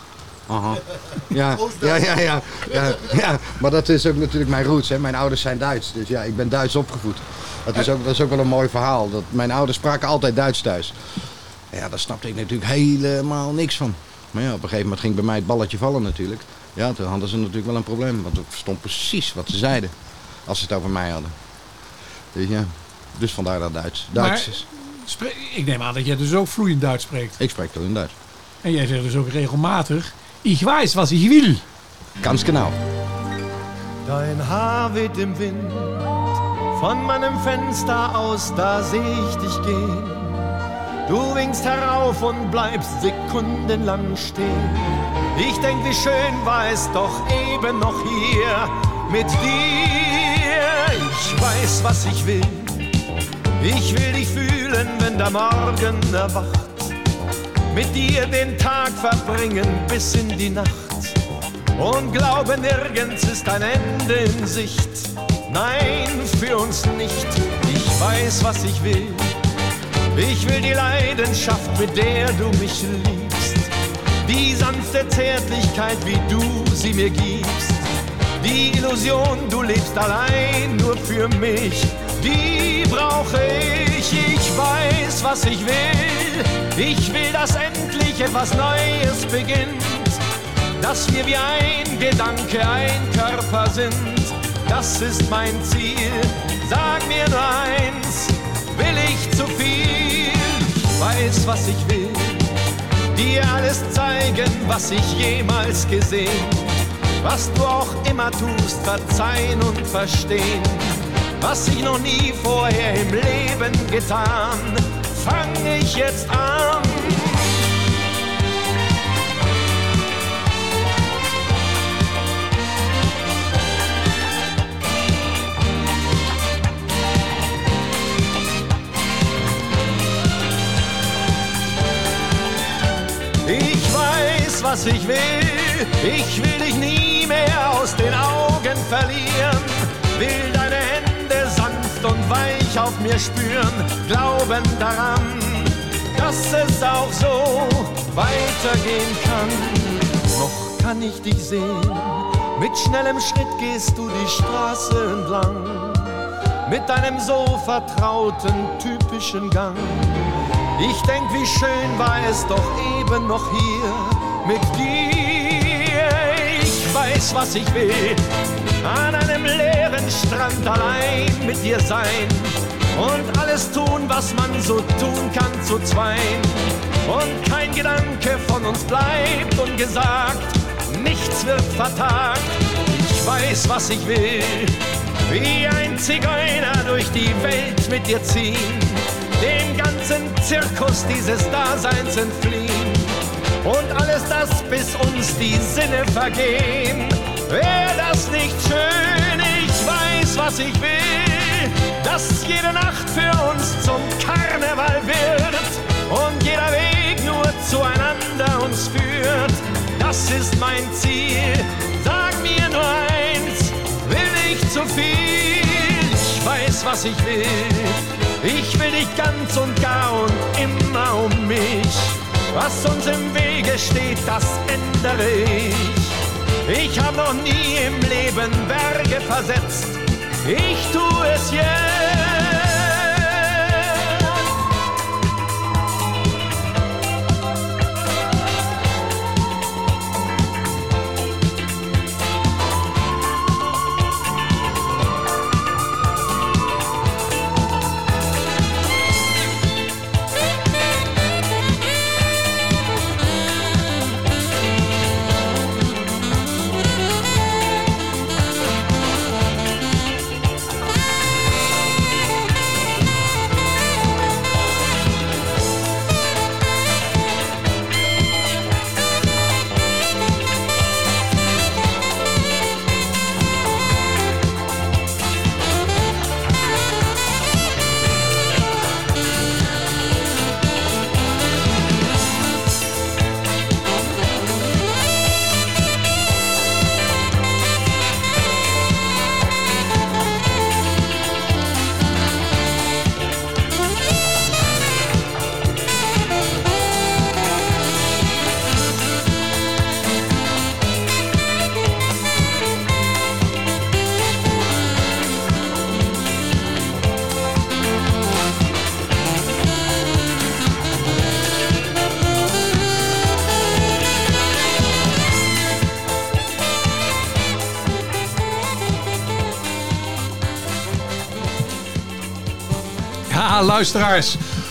Aha. [laughs] Ja, ja, ja, ja, ja, ja. Maar dat is ook natuurlijk mijn roots. Hè. Mijn ouders zijn Duits, dus ja, ik ben Duits opgevoed. Dat is, ook, dat is ook wel een mooi verhaal. Dat mijn ouders spraken altijd Duits thuis. Ja, daar snapte ik natuurlijk helemaal niks van. Maar ja, op een gegeven moment ging bij mij het balletje vallen natuurlijk. Ja, toen hadden ze natuurlijk wel een probleem. Want ik verstond precies wat ze zeiden. Als ze het over mij hadden. Dus ja, dus vandaar dat Duits. Duits Maar is. ik neem aan dat jij dus ook vloeiend Duits spreekt. Ik spreek toch in Duits. En jij zegt dus ook regelmatig, ik weiß was ich will. Ganz genau. Dein Haar weht im Wind, von meinem Fenster aus, da seh ich dich gehen. Du winkst herauf und bleibst sekundenlang stehen. Ich denk, wie schön war es doch eben noch hier mit dir. Ich weiß, was ich will. Ich will dich fühlen, wenn der Morgen erwacht. Mit dir den Tag verbringen bis in die Nacht. Und glaube, nirgends ist ein Ende in Sicht. Nein, für uns nicht. Ich weiß, was ich will. Ich will die Leidenschaft, mit der du mich liebst. Die sanfte Zärtlichkeit, wie du sie mir gibst. Die Illusion, du lebst allein nur für mich. Die brauche ich, ich weiß, was ich will. Ich will, dass endlich etwas Neues beginnt. Dass wir wie ein Gedanke, ein Körper sind. Das ist mein Ziel. Sag mir nur eins, will ich zu viel? Weiß, was ich will. Dir alles zeigen, was ich jemals gesehen. Was du auch immer tust, verzeihen und verstehen. Was ich noch nie vorher im Leben getan, fang ich jetzt an. Was ich will. Ich will dich nie mehr aus den Augen verlieren. Will deine Hände sanft und weich auf mir spüren. Glauben daran, dass es auch so weitergehen kann. Noch kann ich dich sehen. Mit schnellem Schritt gehst du die Straße entlang. Mit deinem so vertrauten, typischen Gang. Ich denk, wie schön war es doch eben noch hier mit dir. Ich weiß, was ich will. An einem leeren Strand allein mit dir sein. Und alles tun, was man so tun kann zu zweien. Und kein Gedanke von uns bleibt ungesagt. Nichts wird vertagt. Ich weiß, was ich will. Wie ein Zigeuner durch die Welt mit dir ziehen dem ganzen Zirkus dieses Daseins entfliehen. Und alles das, bis uns die Sinne vergehen. Wäre das nicht schön? Ich weiß, was ich will. Dass jede Nacht für uns zum Karneval wird. Und jeder Weg nur zueinander uns führt. Das ist mein Ziel. Sag mir nur eins, will ich zu viel? Ich weiß, was ich will. Ich will dich ganz und gar und immer um mich. Was uns im Wege steht, das ändere ich. Ich habe noch nie im Leben Berge versetzt. Ich tue es jetzt.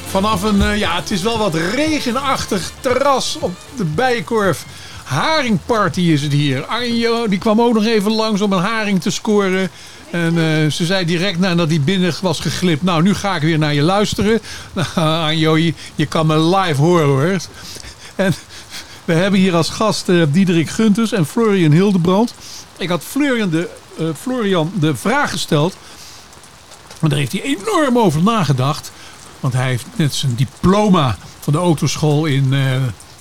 Vanaf een, eh, ja, het is wel wat regenachtig terras op de Bijenkorf. Haringparty is het hier. Arjo, die kwam ook nog even langs om een haring te scoren. En eh, ze zei direct nadat hij binnen was geglipt. Nou, nu ga ik weer naar je luisteren. [laughs] Nou, Arjo, je, kan me live horen hoor. En we hebben hier als gast eh, Diederik Gunters en Florian Hildebrand. Ik had Florian de, Florian de vraag gesteld. Maar daar heeft hij enorm over nagedacht. Want hij heeft net zijn diploma van de autoschool in, eh,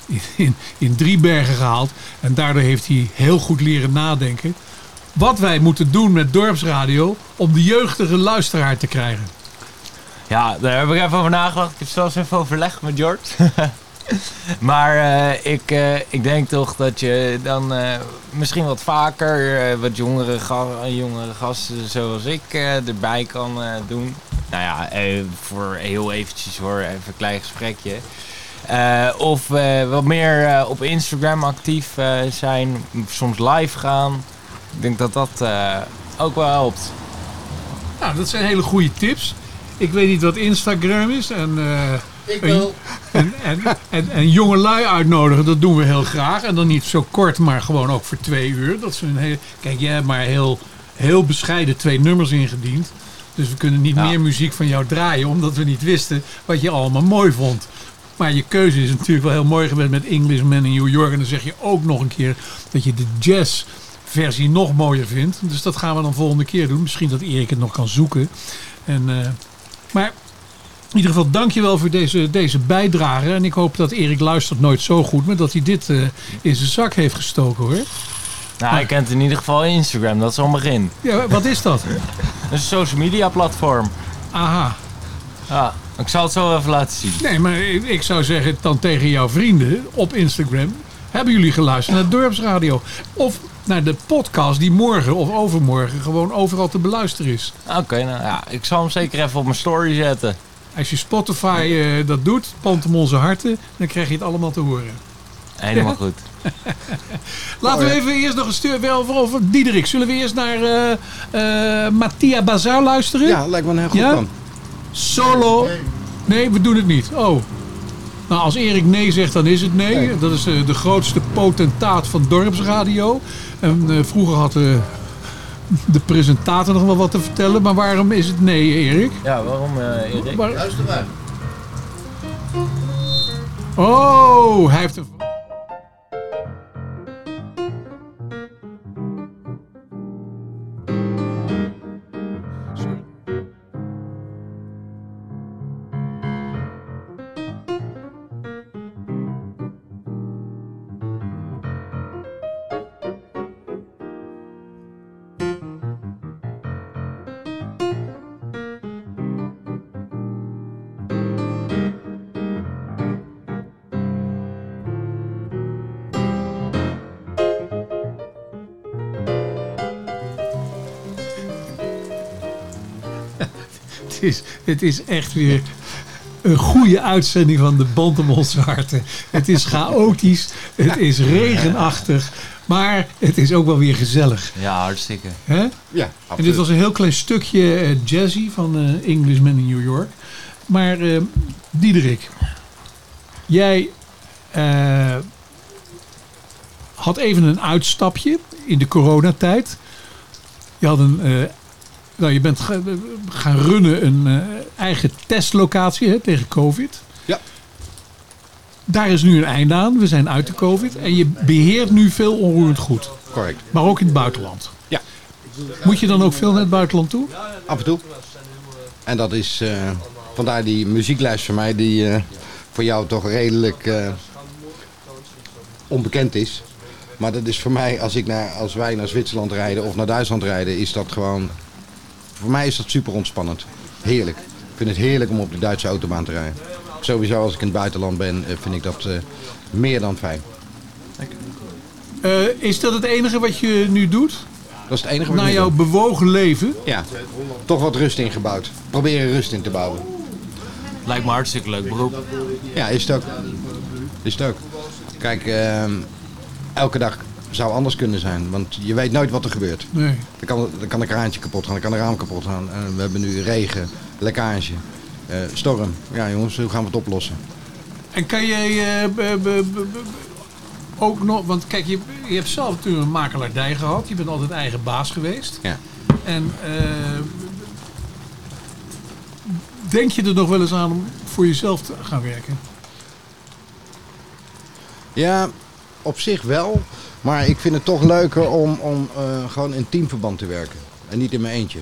in, in, in Driebergen gehaald. En daardoor heeft hij heel goed leren nadenken. Wat wij moeten doen met dorpsradio om de jeugdige luisteraar te krijgen. Ja, daar heb ik even over nagedacht. Ik heb zelfs even overlegd met George. [laughs] maar eh, ik, eh, ik denk toch dat je dan misschien wat vaker wat jongere, jongere gasten zoals ik erbij kan doen. Nou ja, eh, voor heel eventjes hoor, even een klein gesprekje. Eh, of eh, wat meer eh, op Instagram actief eh, zijn, soms live gaan. Ik denk dat dat eh, ook wel helpt. Nou, dat zijn hele goede tips. Ik weet niet wat Instagram is. En, eh, Ik een- wel. En, en, en, en jonge lui uitnodigen, dat doen we heel graag. En dan niet zo kort, maar gewoon ook voor twee uur. Dat is een heel, kijk, jij hebt maar heel, heel bescheiden twee nummers ingediend. Dus we kunnen niet meer muziek van jou draaien, omdat we niet wisten wat je allemaal mooi vond. Maar je keuze is natuurlijk wel heel mooi geweest met Englishman in New York. En dan zeg je ook nog een keer dat je de jazz versie nog mooier vindt. Dus dat gaan we dan volgende keer doen. Misschien dat Erik het nog kan zoeken. En, eh, maar in ieder geval dankjewel voor deze, deze bijdrage. En ik hoop dat Erik luistert nooit zo goed. Maar dat hij dit eh, in zijn zak heeft gestoken hoor. Nou, ik kent in ieder geval Instagram, dat is al een begin. Ja, wat is dat? Een social media platform. Aha. Ja, ik zal het zo even laten zien. Nee, maar ik, ik zou zeggen dan tegen jouw vrienden op Instagram. Hebben jullie geluisterd naar Dorpsradio? Of naar de podcast die morgen of overmorgen gewoon overal te beluisteren is. Oké, nou ja, ik zal hem zeker even op mijn story zetten. Als je Spotify eh, dat doet, pant hem onze harten, dan krijg je het allemaal te horen. Helemaal goed. [laughs] Laten we even eerst nog een stuk wel over, over Diederik. Zullen we eerst naar eh eh Mattia Bazaar luisteren? Ja, lijkt me een heel goed Ja? plan. Solo. Nee, we doen het niet. Oh. Nou, als Erik nee zegt, dan is het nee. Dat is eh, de grootste potentaat van dorpsradio. En eh, vroeger had eh, de presentator nog wel wat te vertellen. Maar waarom is het nee, Erik? Ja, waarom eh Erik? Luister maar. Oh, hij heeft een... Het is, het is echt weer een goede uitzending van de Band om onze harten. Het is chaotisch, het is regenachtig, maar het is ook wel weer gezellig. Ja, hartstikke. Hè? Ja, En dit was een heel klein stukje eh, jazzy van eh, Englishman in New York. Maar eh, Diederik, jij eh, had even een uitstapje in de coronatijd. Je had een, eh, nou, je bent ga- gaan runnen een eh, eigen testlocatie hè, tegen COVID. Ja. Daar is nu een einde aan. We zijn uit de COVID. En je beheert nu veel onroerend goed. Correct. Maar ook in het buitenland. Ja. Moet je dan ook veel naar het buitenland toe? Af en toe. En dat is eh, vandaar die muzieklijst van mij die eh, voor jou toch redelijk onbekend is. Maar dat is voor mij, als, ik naar, als wij naar Zwitserland rijden of naar Duitsland rijden, is dat gewoon... Voor mij is dat super ontspannend. Heerlijk. Ik vind het heerlijk om op de Duitse autobaan te rijden. Sowieso als ik in het buitenland ben, eh, vind ik dat eh, meer dan fijn. Eh, is dat het enige wat je nu doet? Dat is het enige wat ik Na jouw doe. bewogen leven? Ja, toch wat rust ingebouwd. Proberen rust in te bouwen. Lijkt me hartstikke leuk beroep. Ja, is het ook. Is het ook. Kijk, ehm, elke dag zou anders kunnen zijn. Want je weet nooit wat er gebeurt. Nee. Dan kan, dan kan een kraantje kapot gaan, dan kan een raam kapot gaan. En we hebben nu regen, lekkage, eh, storm. Ja jongens, hoe gaan we het oplossen? En kan jij eh, ook nog... Want kijk, je, je hebt zelf natuurlijk een makelaardij gehad. Je bent altijd eigen baas geweest. Ja. En eh, denk je er nog wel eens aan om voor jezelf te gaan werken? Ja, op zich wel. Maar ik vind het toch leuker om, om eh, gewoon in teamverband te werken. En niet in mijn eentje.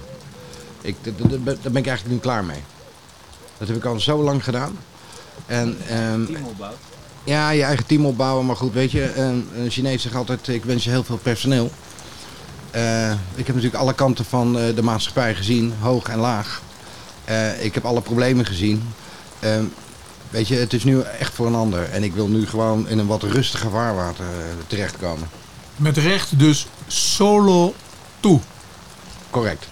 Ik, daar ben ik eigenlijk nu klaar mee. Dat heb ik al zo lang gedaan. En, ehm, ja, je eigen team opbouwen. Maar goed, weet je, een, een Chinees zegt altijd, ik wens je heel veel personeel. Eh, ik heb natuurlijk alle kanten van eh, de maatschappij gezien, hoog en laag. Eh, ik heb alle problemen gezien. Ehm, weet je, het is nu echt voor een ander. En ik wil nu gewoon in een wat rustiger vaarwater eh, terechtkomen. Met recht dus solo toe. Correct.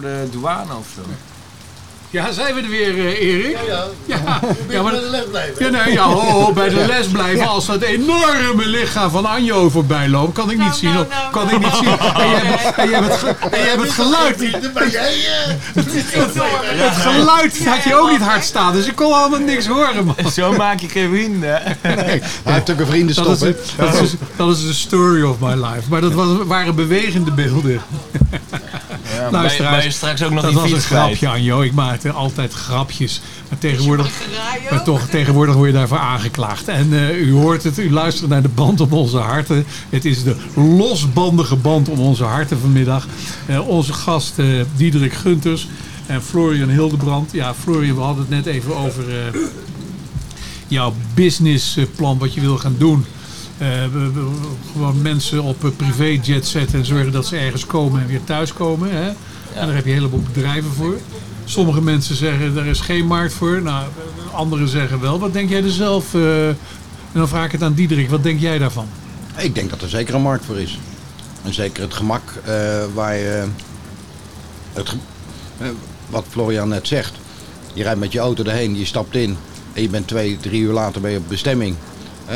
Door de douane of zo. Ja, zijn we er weer, eh, Erik? Ja, ja. Maar bij de les blijven. Ja, nee, ja, ho, ho, bij de les blijven. Als dat enorme lichaam van Anjo voorbij loopt, kan ik niet zien. hoor. kan ik niet zien. [laughs] En je hebt, het, geluid. Jij... eh, Het geluid had je ook niet hard staan, dus ik kon allemaal niks horen, man. Zo maak je geen vrienden. Nee, hij heeft ook een vriendenstop, Dat is, dat, is, dat is de story of my life. Maar dat was, waren bewegende beelden. Ja, maar ben je- straks ook nog dat die was een grapje, Anjo. Ik maakte altijd grapjes. Maar tegenwoordig, maar toch, tegenwoordig word je daarvoor aangeklaagd. En eh, u hoort het, u luistert naar de band om onze harten. Het is de losbandige band om onze harten vanmiddag. Eh, onze gast eh, Diederik Gunters en Florian Hildebrand. Ja, Florian, we hadden het net even over eh, jouw businessplan, wat je wil gaan doen. Eh, gewoon mensen op eh, privéjet zetten en zorgen dat ze ergens komen en weer thuiskomen. Hè? En daar heb je een heleboel bedrijven voor. Sommige mensen zeggen er is geen markt voor. Nou, anderen zeggen wel. Wat denk jij er zelf? eh, en dan vraag ik het aan Diederik. Wat denk jij daarvan? Ik denk dat er zeker een markt voor is. En zeker het gemak waar je... Het wat Florian net zegt. Je rijdt met je auto erheen, je stapt in. en je bent twee, drie uur later ben je bestemming.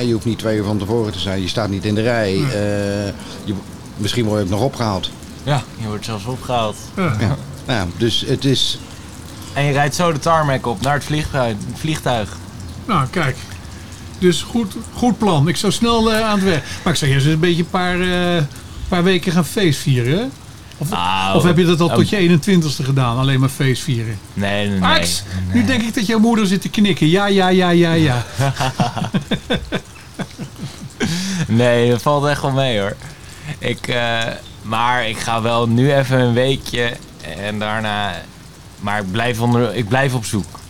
Je hoeft niet twee uur van tevoren te zijn. Je staat niet in de rij. eh, je, misschien word je ook nog opgehaald. Ja, je wordt zelfs opgehaald. Ja. Ja, dus het is... En je rijdt zo de tarmac op naar het vliegtuig. vliegtuig. Nou, kijk. Dus goed, goed plan. Ik zou snel eh, aan het werk. Maar ik zou eerst eens een beetje een paar, eh, paar weken gaan feestvieren. hè? Of, Nou, of heb je dat al oh. tot je 21ste gedaan? Alleen maar feestvieren. Nee, nee, nee. Max, nu denk ik dat jouw moeder zit te knikken. Ja, ja, ja, ja, ja. [laughs] [laughs] nee, dat valt echt wel mee hoor. Ik, eh, maar ik ga wel nu even een weekje en daarna... Maar ik blijf, onder, ik blijf op zoek.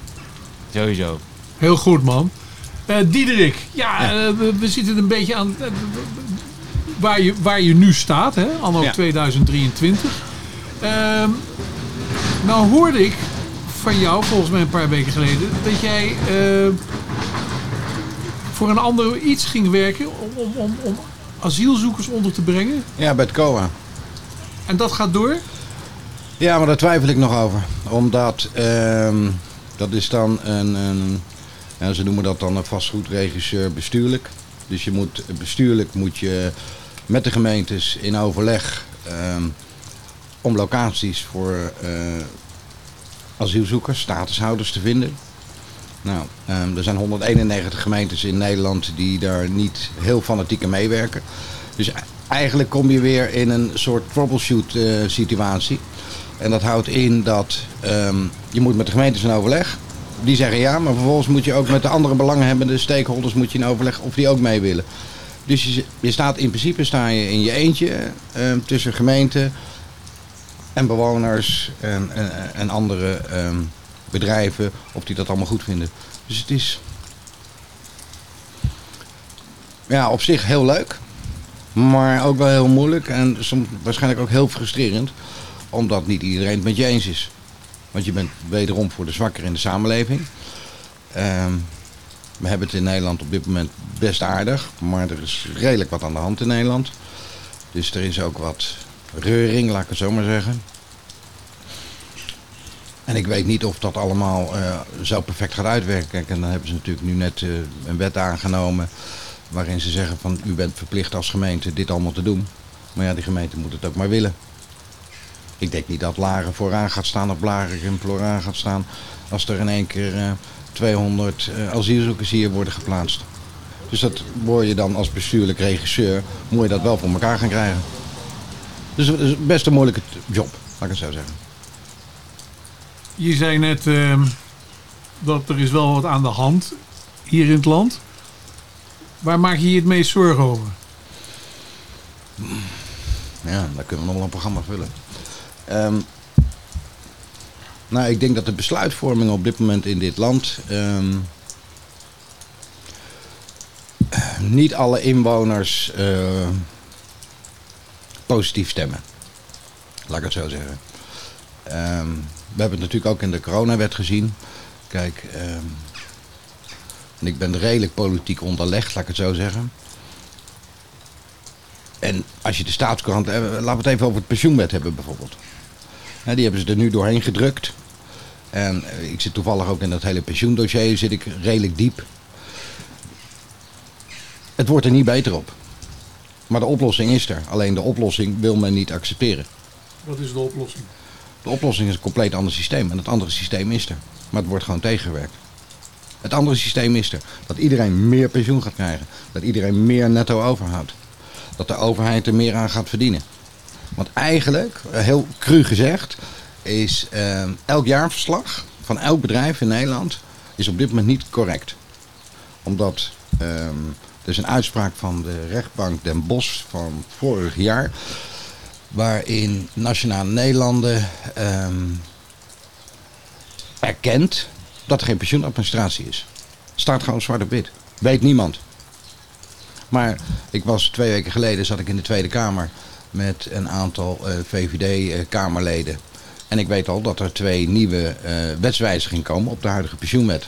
Sowieso. Heel goed, man. Eh Diederik, ja, eh, we, we zitten een beetje aan waar, je, waar je nu staat, hè? anno Ja. 2023. Ehm, nou hoorde ik van jou, volgens mij een paar weken geleden, dat jij eh, voor een ander iets ging werken om, om, om, om asielzoekers onder te brengen. Ja, bij het COA. En dat gaat door? Ja, maar daar twijfel ik nog over. Omdat ehm, dat is dan een, een ja, ze noemen dat dan een vastgoedregisseur bestuurlijk. Dus je moet, bestuurlijk moet je met de gemeentes in overleg ehm, om locaties voor eh, asielzoekers, statushouders te vinden. Nou, ehm, er zijn 191 gemeentes in Nederland die daar niet heel fanatiek aan meewerken. Dus e- eigenlijk kom je weer in een soort troubleshoot eh, situatie. En dat houdt in dat ehm, je moet met de gemeentes in overleg. Die zeggen ja, maar vervolgens moet je ook met de andere belanghebbende stakeholders moet je in overleg of die ook mee willen. Dus je, je staat in principe sta je in je eentje ehm, tussen gemeente en bewoners en, en, andere bedrijven of die dat allemaal goed vinden. Dus het is ja, op zich heel leuk, maar ook wel heel moeilijk en soms waarschijnlijk ook heel frustrerend, omdat niet iedereen het met je eens is. Want je bent wederom voor de zwakker in de samenleving. Ehm, we hebben het in Nederland op dit moment best aardig, maar er is redelijk wat aan de hand in Nederland. Dus er is ook wat reuring, laat ik het zo maar zeggen. En ik weet niet of dat allemaal eh, zo perfect gaat uitwerken. En dan hebben ze natuurlijk nu net eh, een wet aangenomen waarin ze zeggen van u bent verplicht als gemeente dit allemaal te doen. Maar ja, die gemeente moet het ook maar willen. Ik denk niet dat Laren vooraan gaat staan of Blarikum vooraan gaat staan als er in één keer eh, 200 eh, asielzoekers hier worden geplaatst. Dus dat word je dan als bestuurlijk regisseur, moet je dat wel voor elkaar gaan krijgen. Dus het is best een moeilijke job, laat ik het zo zeggen. Je zei net ehm, dat er is wel wat aan de hand hier in het land. Waar maak je je het meest zorgen over? Ja, daar kunnen we nog wel een programma vullen. Ehm, nou, ik denk dat de besluitvorming op dit moment in dit land. ehm, niet alle inwoners eh, positief stemmen. Laat ik het zo zeggen. Ehm, we hebben het natuurlijk ook in de coronawet gezien. Kijk, ehm, ik ben redelijk politiek onderlegd, laat ik het zo zeggen. En als je de staatskrant, eh, laten we het even over het pensioenwet hebben bijvoorbeeld. Die hebben ze er nu doorheen gedrukt. En eh, ik zit toevallig ook in dat hele pensioendossier, zit ik redelijk diep. Het wordt er niet beter op. Maar de oplossing is er. Alleen de oplossing wil men niet accepteren. Wat is de oplossing? De oplossing is een compleet ander systeem. En het andere systeem is er. Maar het wordt gewoon tegengewerkt. Het andere systeem is er. Dat iedereen meer pensioen gaat krijgen. Dat iedereen meer netto overhoudt. Dat de overheid er meer aan gaat verdienen. Want eigenlijk, eh, heel cru gezegd, is eh, elk jaarverslag van elk bedrijf in Nederland is op dit moment niet correct. Omdat ehm, er is een uitspraak van de rechtbank Den Bosch van vorig jaar. Waarin Nationale Nederlanden ehm, erkent dat er geen pensioenadministratie is. Staat gewoon zwart op wit. Weet niemand. Maar ik was twee weken geleden zat ik in de Tweede Kamer met een aantal eh, VVD-Kamerleden. En ik weet al dat er twee nieuwe eh, wetswijzigingen komen op de huidige pensioenwet.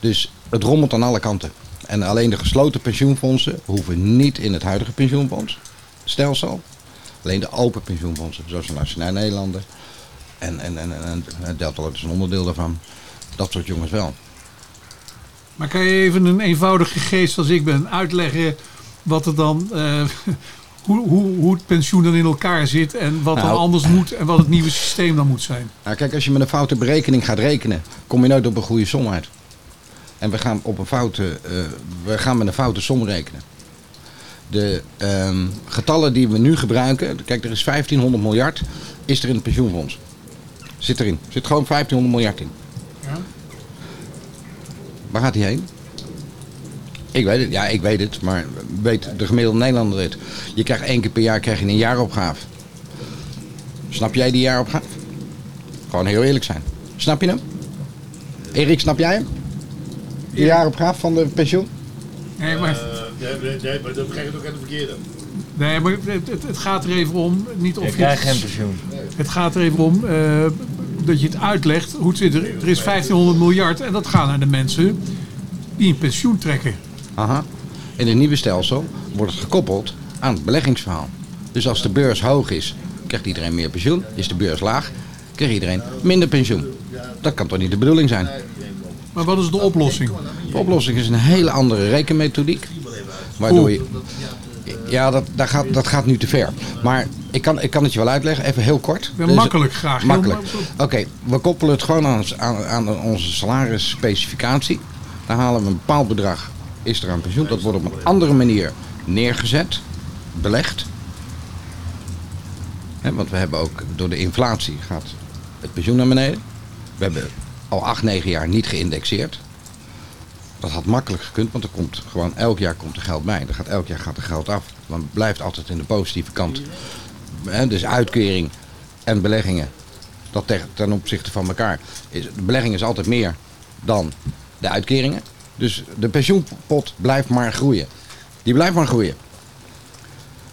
Dus het rommelt aan alle kanten. En alleen de gesloten pensioenfondsen hoeven niet in het huidige pensioenfondsstelsel. Alleen de open pensioenfondsen, zoals de Nationale Nederlanden. En, en, en, en, en Delta is een onderdeel daarvan. Dat soort jongens wel. Maar kan je even een eenvoudige geest als ik ben uitleggen wat er dan, eh, [laughs] hoe, hoe, hoe het pensioen dan in elkaar zit en wat dan Nou. anders moet en wat het nieuwe systeem dan moet zijn? Nou, kijk, als je met een foute berekening gaat rekenen, kom je nooit op een goede som uit. En we gaan, op een foute, eh, we gaan met een foute som rekenen. De ehm, getallen die we nu gebruiken, kijk, er is 1500 miljard, is er in het pensioenfonds. Zit erin. Zit gewoon 1500 miljard in. Ja. Waar gaat die heen? Ik weet het, ja, ik weet het, maar weet de gemiddelde Nederlander het? Je krijgt één keer per jaar krijg je een jaaropgave. Snap jij die jaaropgave? Gewoon heel eerlijk zijn. Snap je hem? Erik, snap jij hem? De jaaropgave van de pensioen? Nee, maar, nee, maar dat begrijp ik ook aan de verkeerde. nee, maar het, het, het gaat er even om, niet of Je je krijgt het- geen pensioen. Het gaat er even om eh, dat je het uitlegt. Hoe het zit er, er is 1500 miljard en dat gaat naar de mensen die een pensioen trekken. Aha. In het nieuwe stelsel wordt het gekoppeld aan het beleggingsverhaal. Dus als de beurs hoog is, krijgt iedereen meer pensioen. Is de beurs laag, krijgt iedereen minder pensioen. Dat kan toch niet de bedoeling zijn? Maar wat is de oplossing? De oplossing is een hele andere rekenmethodiek. Waardoor je. Ja, dat, dat, gaat, dat gaat nu te ver. Maar ik kan, ik kan het je wel uitleggen, even heel kort. Ja, Dus- makkelijk graag. Makkelijk. ma- Oké, we koppelen het gewoon aan, aan, aan onze salarisspecificatie. Dan halen we een bepaald bedrag, is er aan pensioen. Dat wordt op een andere manier neergezet, belegd. Want we hebben ook, door de inflatie gaat het pensioen naar beneden. We hebben al acht, negen jaar niet geïndexeerd. Dat had makkelijk gekund, want er komt gewoon elk jaar komt er geld bij. Er gaat, elk jaar gaat er geld af. Het blijft altijd in de positieve kant. Hè, dus uitkering en beleggingen, dat ten, ten opzichte van elkaar. Is, de belegging is altijd meer dan de uitkeringen. Dus de pensioenpot blijft maar groeien. Die blijft maar groeien.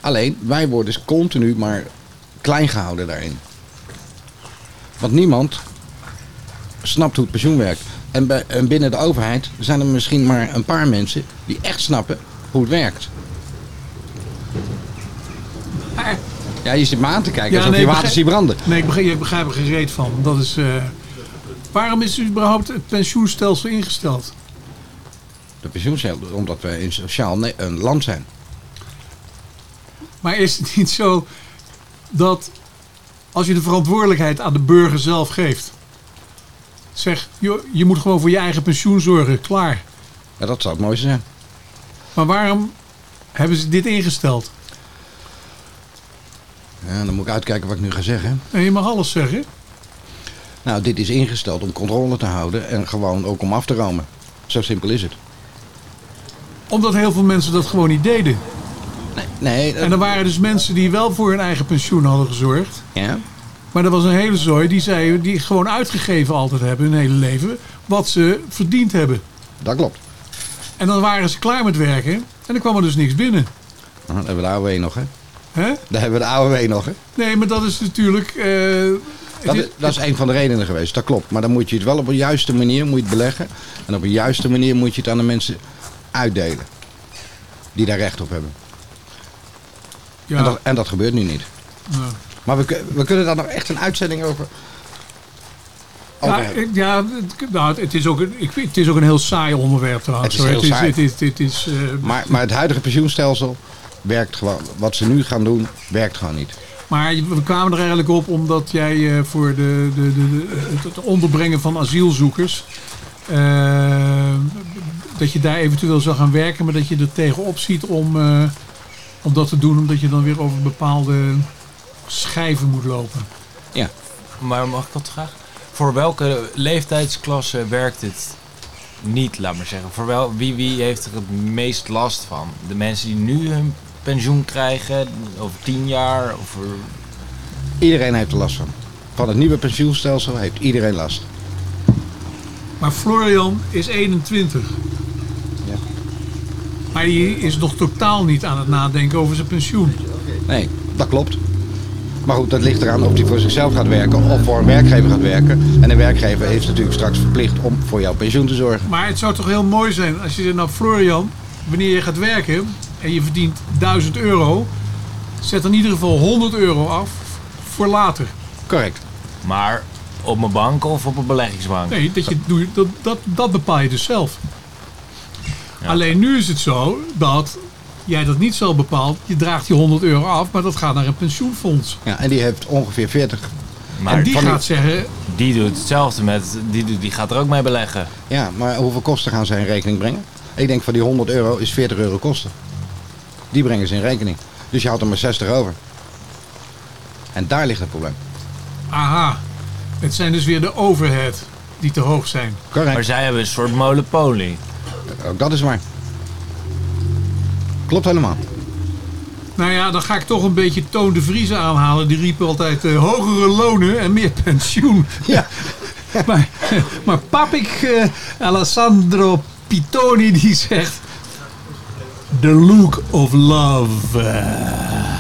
Alleen, wij worden dus continu maar klein gehouden daarin. Want niemand snapt hoe het pensioen werkt. En, bij, en binnen de overheid zijn er misschien maar een paar mensen die echt snappen hoe het werkt. Ja, je zit me aan te kijken alsof je water ziet branden. Nee, ik begrijp, ik begrijp er geen reet van. Dat is, eh, waarom is überhaupt het pensioenstelsel ingesteld? De pensioenstelsel, omdat we een sociaal een land zijn. Maar is het niet zo dat als je de verantwoordelijkheid aan de burger zelf geeft. Zeg, joh, je moet gewoon voor je eigen pensioen zorgen, klaar. Ja, dat zou het mooiste zijn. Maar waarom hebben ze dit ingesteld? Ja, dan moet ik uitkijken wat ik nu ga zeggen. En je mag alles zeggen. Nou, dit is ingesteld om controle te houden en gewoon ook om af te romen. Zo simpel is het. Omdat heel veel mensen dat gewoon niet deden. Nee, En er waren dus mensen die wel voor hun eigen pensioen hadden gezorgd. Ja. Maar er was een hele zooi die zei, die gewoon uitgegeven altijd hebben hun hele leven. Wat ze verdiend hebben. Dat klopt. En dan waren ze klaar met werken. En dan kwam er dus niks binnen. Dan hebben we de AOW nog, hè? Hè? Daar hebben we de AOW nog, hè? Nee, maar dat is natuurlijk... eh, Dat is- is, dat is een van de redenen geweest, dat klopt. Maar dan moet je het wel op een juiste manier moet je het beleggen. En op een juiste manier moet je het aan de mensen uitdelen. Die daar recht op hebben. Ja. En, dat, en dat gebeurt nu niet. Ja. Maar we, we kunnen daar nog echt een uitzending over, Ja, hebben. ik- ja het, nou, het, is ook ik, het is ook een heel saai onderwerp trouwens. Het is hoor. heel saai. Het is, het is, het is, Maar, maar het huidige pensioenstelsel werkt gewoon. Wat ze nu gaan doen, werkt gewoon niet. Maar we kwamen er eigenlijk op omdat jij eh, voor de, de, de, het onderbrengen van asielzoekers. eh, dat je daar eventueel zou gaan werken, maar dat je er tegenop ziet om, eh, om dat te doen, omdat je dan weer over bepaalde schijven moet lopen. Ja. Maar mag ik dat graag? Voor welke leeftijdsklasse werkt het niet, laat maar zeggen? Voor wel, wie, wie heeft er het meest last van? De mensen die nu hun pensioen krijgen, over tien jaar? Over... Iedereen heeft er last van. Van het nieuwe pensioenstelsel heeft iedereen last. Maar Florian is 21. Ja. Maar die is nog totaal niet aan het nadenken over zijn pensioen. Nee, dat klopt. Maar goed, dat ligt eraan of hij voor zichzelf gaat werken of voor een werkgever gaat werken. En de werkgever heeft natuurlijk straks verplicht om voor jouw pensioen te zorgen. Maar het zou toch heel mooi zijn als je zegt, nou Florian, wanneer je gaat werken en je verdient 1000 euro, zet dan in ieder geval 100 euro af voor later. Correct. Maar op mijn bank of op een beleggingsbank? Nee, dat, je, doe, dat, dat, dat bepaal je dus zelf. Alleen nu is het zo dat jij dat niet zelf bepaalt. Je draagt die 100 euro af, maar dat gaat naar een pensioenfonds. Ja, en die heeft ongeveer 40. en die gaat zeggen, Die doet hetzelfde met, die, die gaat er ook mee beleggen. Ja, maar hoeveel kosten gaan zij in rekening brengen? Ik denk van die 100 euro is 40 euro kosten. Die brengen ze in rekening. Dus je houdt er maar 60 over. En daar ligt het probleem. aha, het zijn dus weer de overhead die te hoog zijn. Correct. Maar zij hebben een soort monopolie. Ook dat is waar. Klopt helemaal. Nou ja, dan ga ik toch een beetje Toon de Vries aanhalen. Die riep altijd eh, hogere lonen en meer pensioen. [laughs] Ja. [laughs] maar, maar Papik eh, Alessandro Pitoni die zegt... The look of love.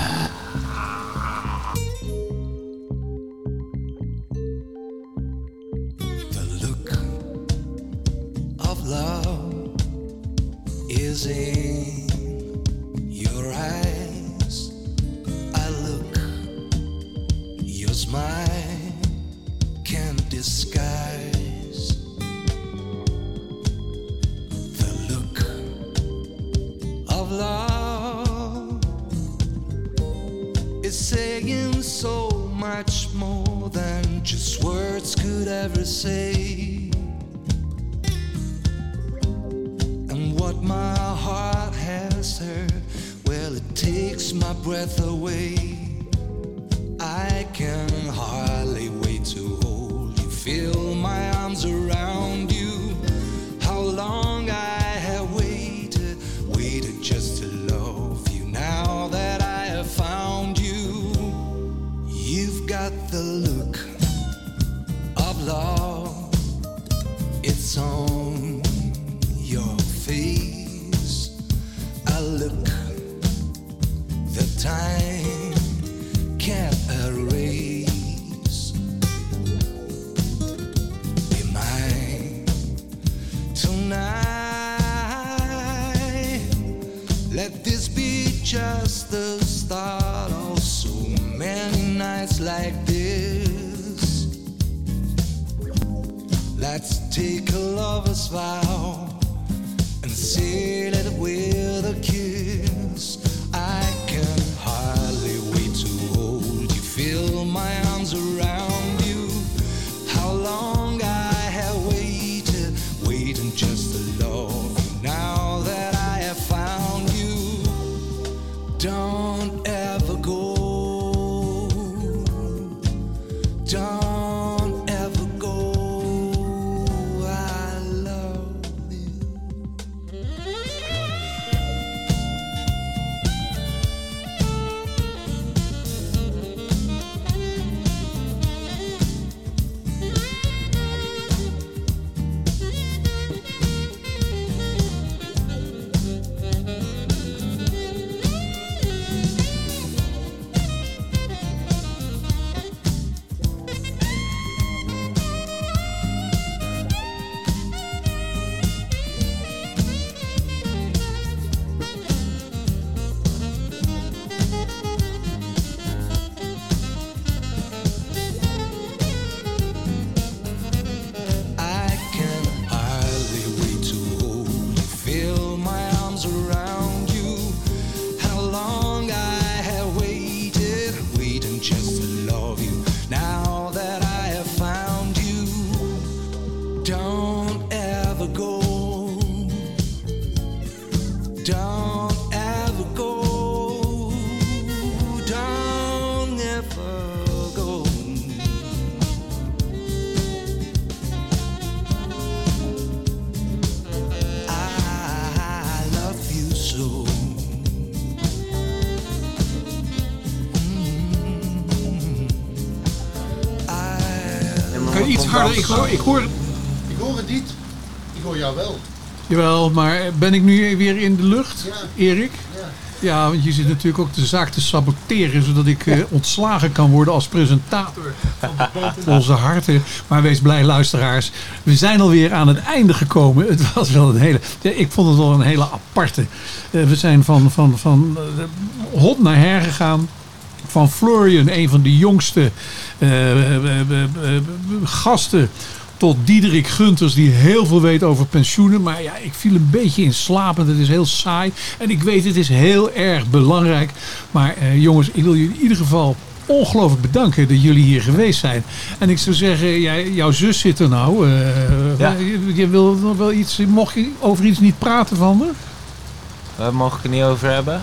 So many nights like this. Let's take a lover's vow and seal it with a kiss. Ik hoor, ik hoor... Ik hoor het niet. Ik hoor jou wel. Jawel, maar ben ik nu weer in de lucht, Ja. Erik? Ja. Ja, want je zit natuurlijk ook de zaak te saboteren, zodat ik eh, ontslagen kan worden als presentator van de Onze Harten. Maar wees blij, luisteraars. We zijn alweer aan het einde gekomen. Het was wel een hele. ja, ik vond het wel een hele aparte. Eh, we zijn van, van, van eh, hot naar her gegaan. Van Florian, een van de jongste eh, eh, eh, gasten. Tot Diederik Gunters, die heel veel weet over pensioenen. Maar ja, ik viel een beetje in slaap en het is heel saai. En ik weet, het is heel erg belangrijk. Maar eh, jongens, ik wil jullie in ieder geval ongelooflijk bedanken dat jullie hier geweest zijn. En ik zou zeggen, jij, jouw zus zit er nou. Ja. je, je wil nog wel iets, mocht je over iets niet praten van me? Waar mag ik het niet over hebben?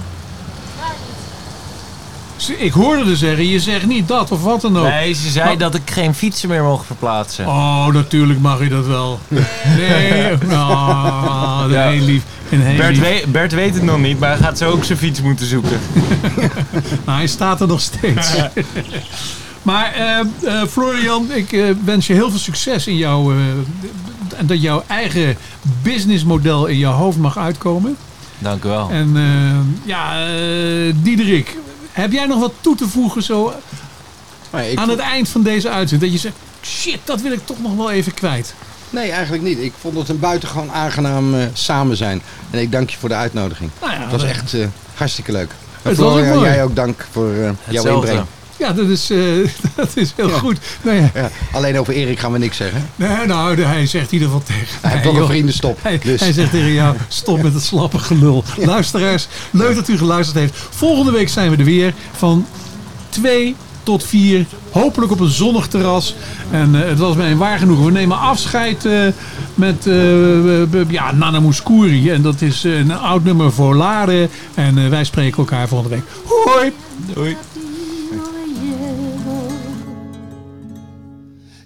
Ik hoorde er zeggen, je zegt niet dat of wat dan ook. Nee, ze zei Maar- dat ik geen fietsen meer mocht verplaatsen. Oh, natuurlijk mag je dat wel. [laughs] Nee, oh, Ja. heel lief. Heel Bert, lief. Bert weet het nog niet, maar hij gaat zo ook zijn fiets moeten zoeken. [laughs] Nou, hij staat er nog steeds. [laughs] maar eh, eh, Florian, ik eh, wens je heel veel succes in jouw... en dat jouw eigen businessmodel in jouw hoofd mag uitkomen. Dank u wel. En ja, Diederik, heb jij nog wat toe te voegen zo Maar ik aan vond- het eind van deze uitzending? Dat je zegt, shit, dat wil ik toch nog wel even kwijt. Nee, eigenlijk niet. Ik vond het een buitengewoon aangenaam eh, samen zijn. En ik dank je voor de uitnodiging. Nou ja, het was we- echt eh, hartstikke leuk. En Het was ook Florian, mooi. jij ook dank voor eh, jouw inbreng. Ja, dat is, eh, [laughs] dat is heel Ja. goed. Nou ja, Ja, alleen over Erik gaan we niks zeggen. Nee, nou, de- hij zegt in ieder geval tegen Hij heeft toch een vriendenstop. Hij, Dus. hij zegt tegen jou, stop met het slappe gelul. Luisteraars, leuk dat u geluisterd heeft. Volgende week zijn we er weer van 2 tot 4. Hopelijk op een zonnig terras. En eh, het was mij een waar genoegen. We nemen afscheid eh, met eh, eh, ja, Nana Mouskouri. En dat is een oud nummer voor Laren. En wij spreken elkaar volgende week. Hoi! Doei.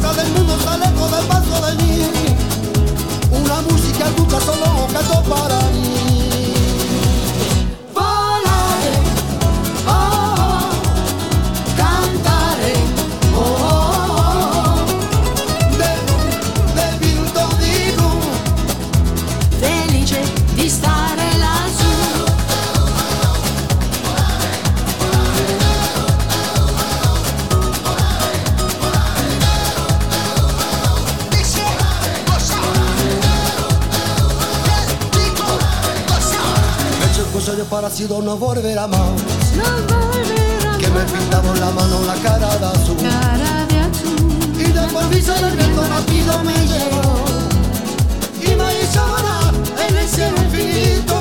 casa del mundo está lejos del paso de mí. Una música nunca solo que para mí. desaparecido no volverá más. No volverá más. Que me pintamos la mano, la cara de azul. Cara de azul. Y después vi el viento rápido me llevó. Y me hizo en el cielo infinito.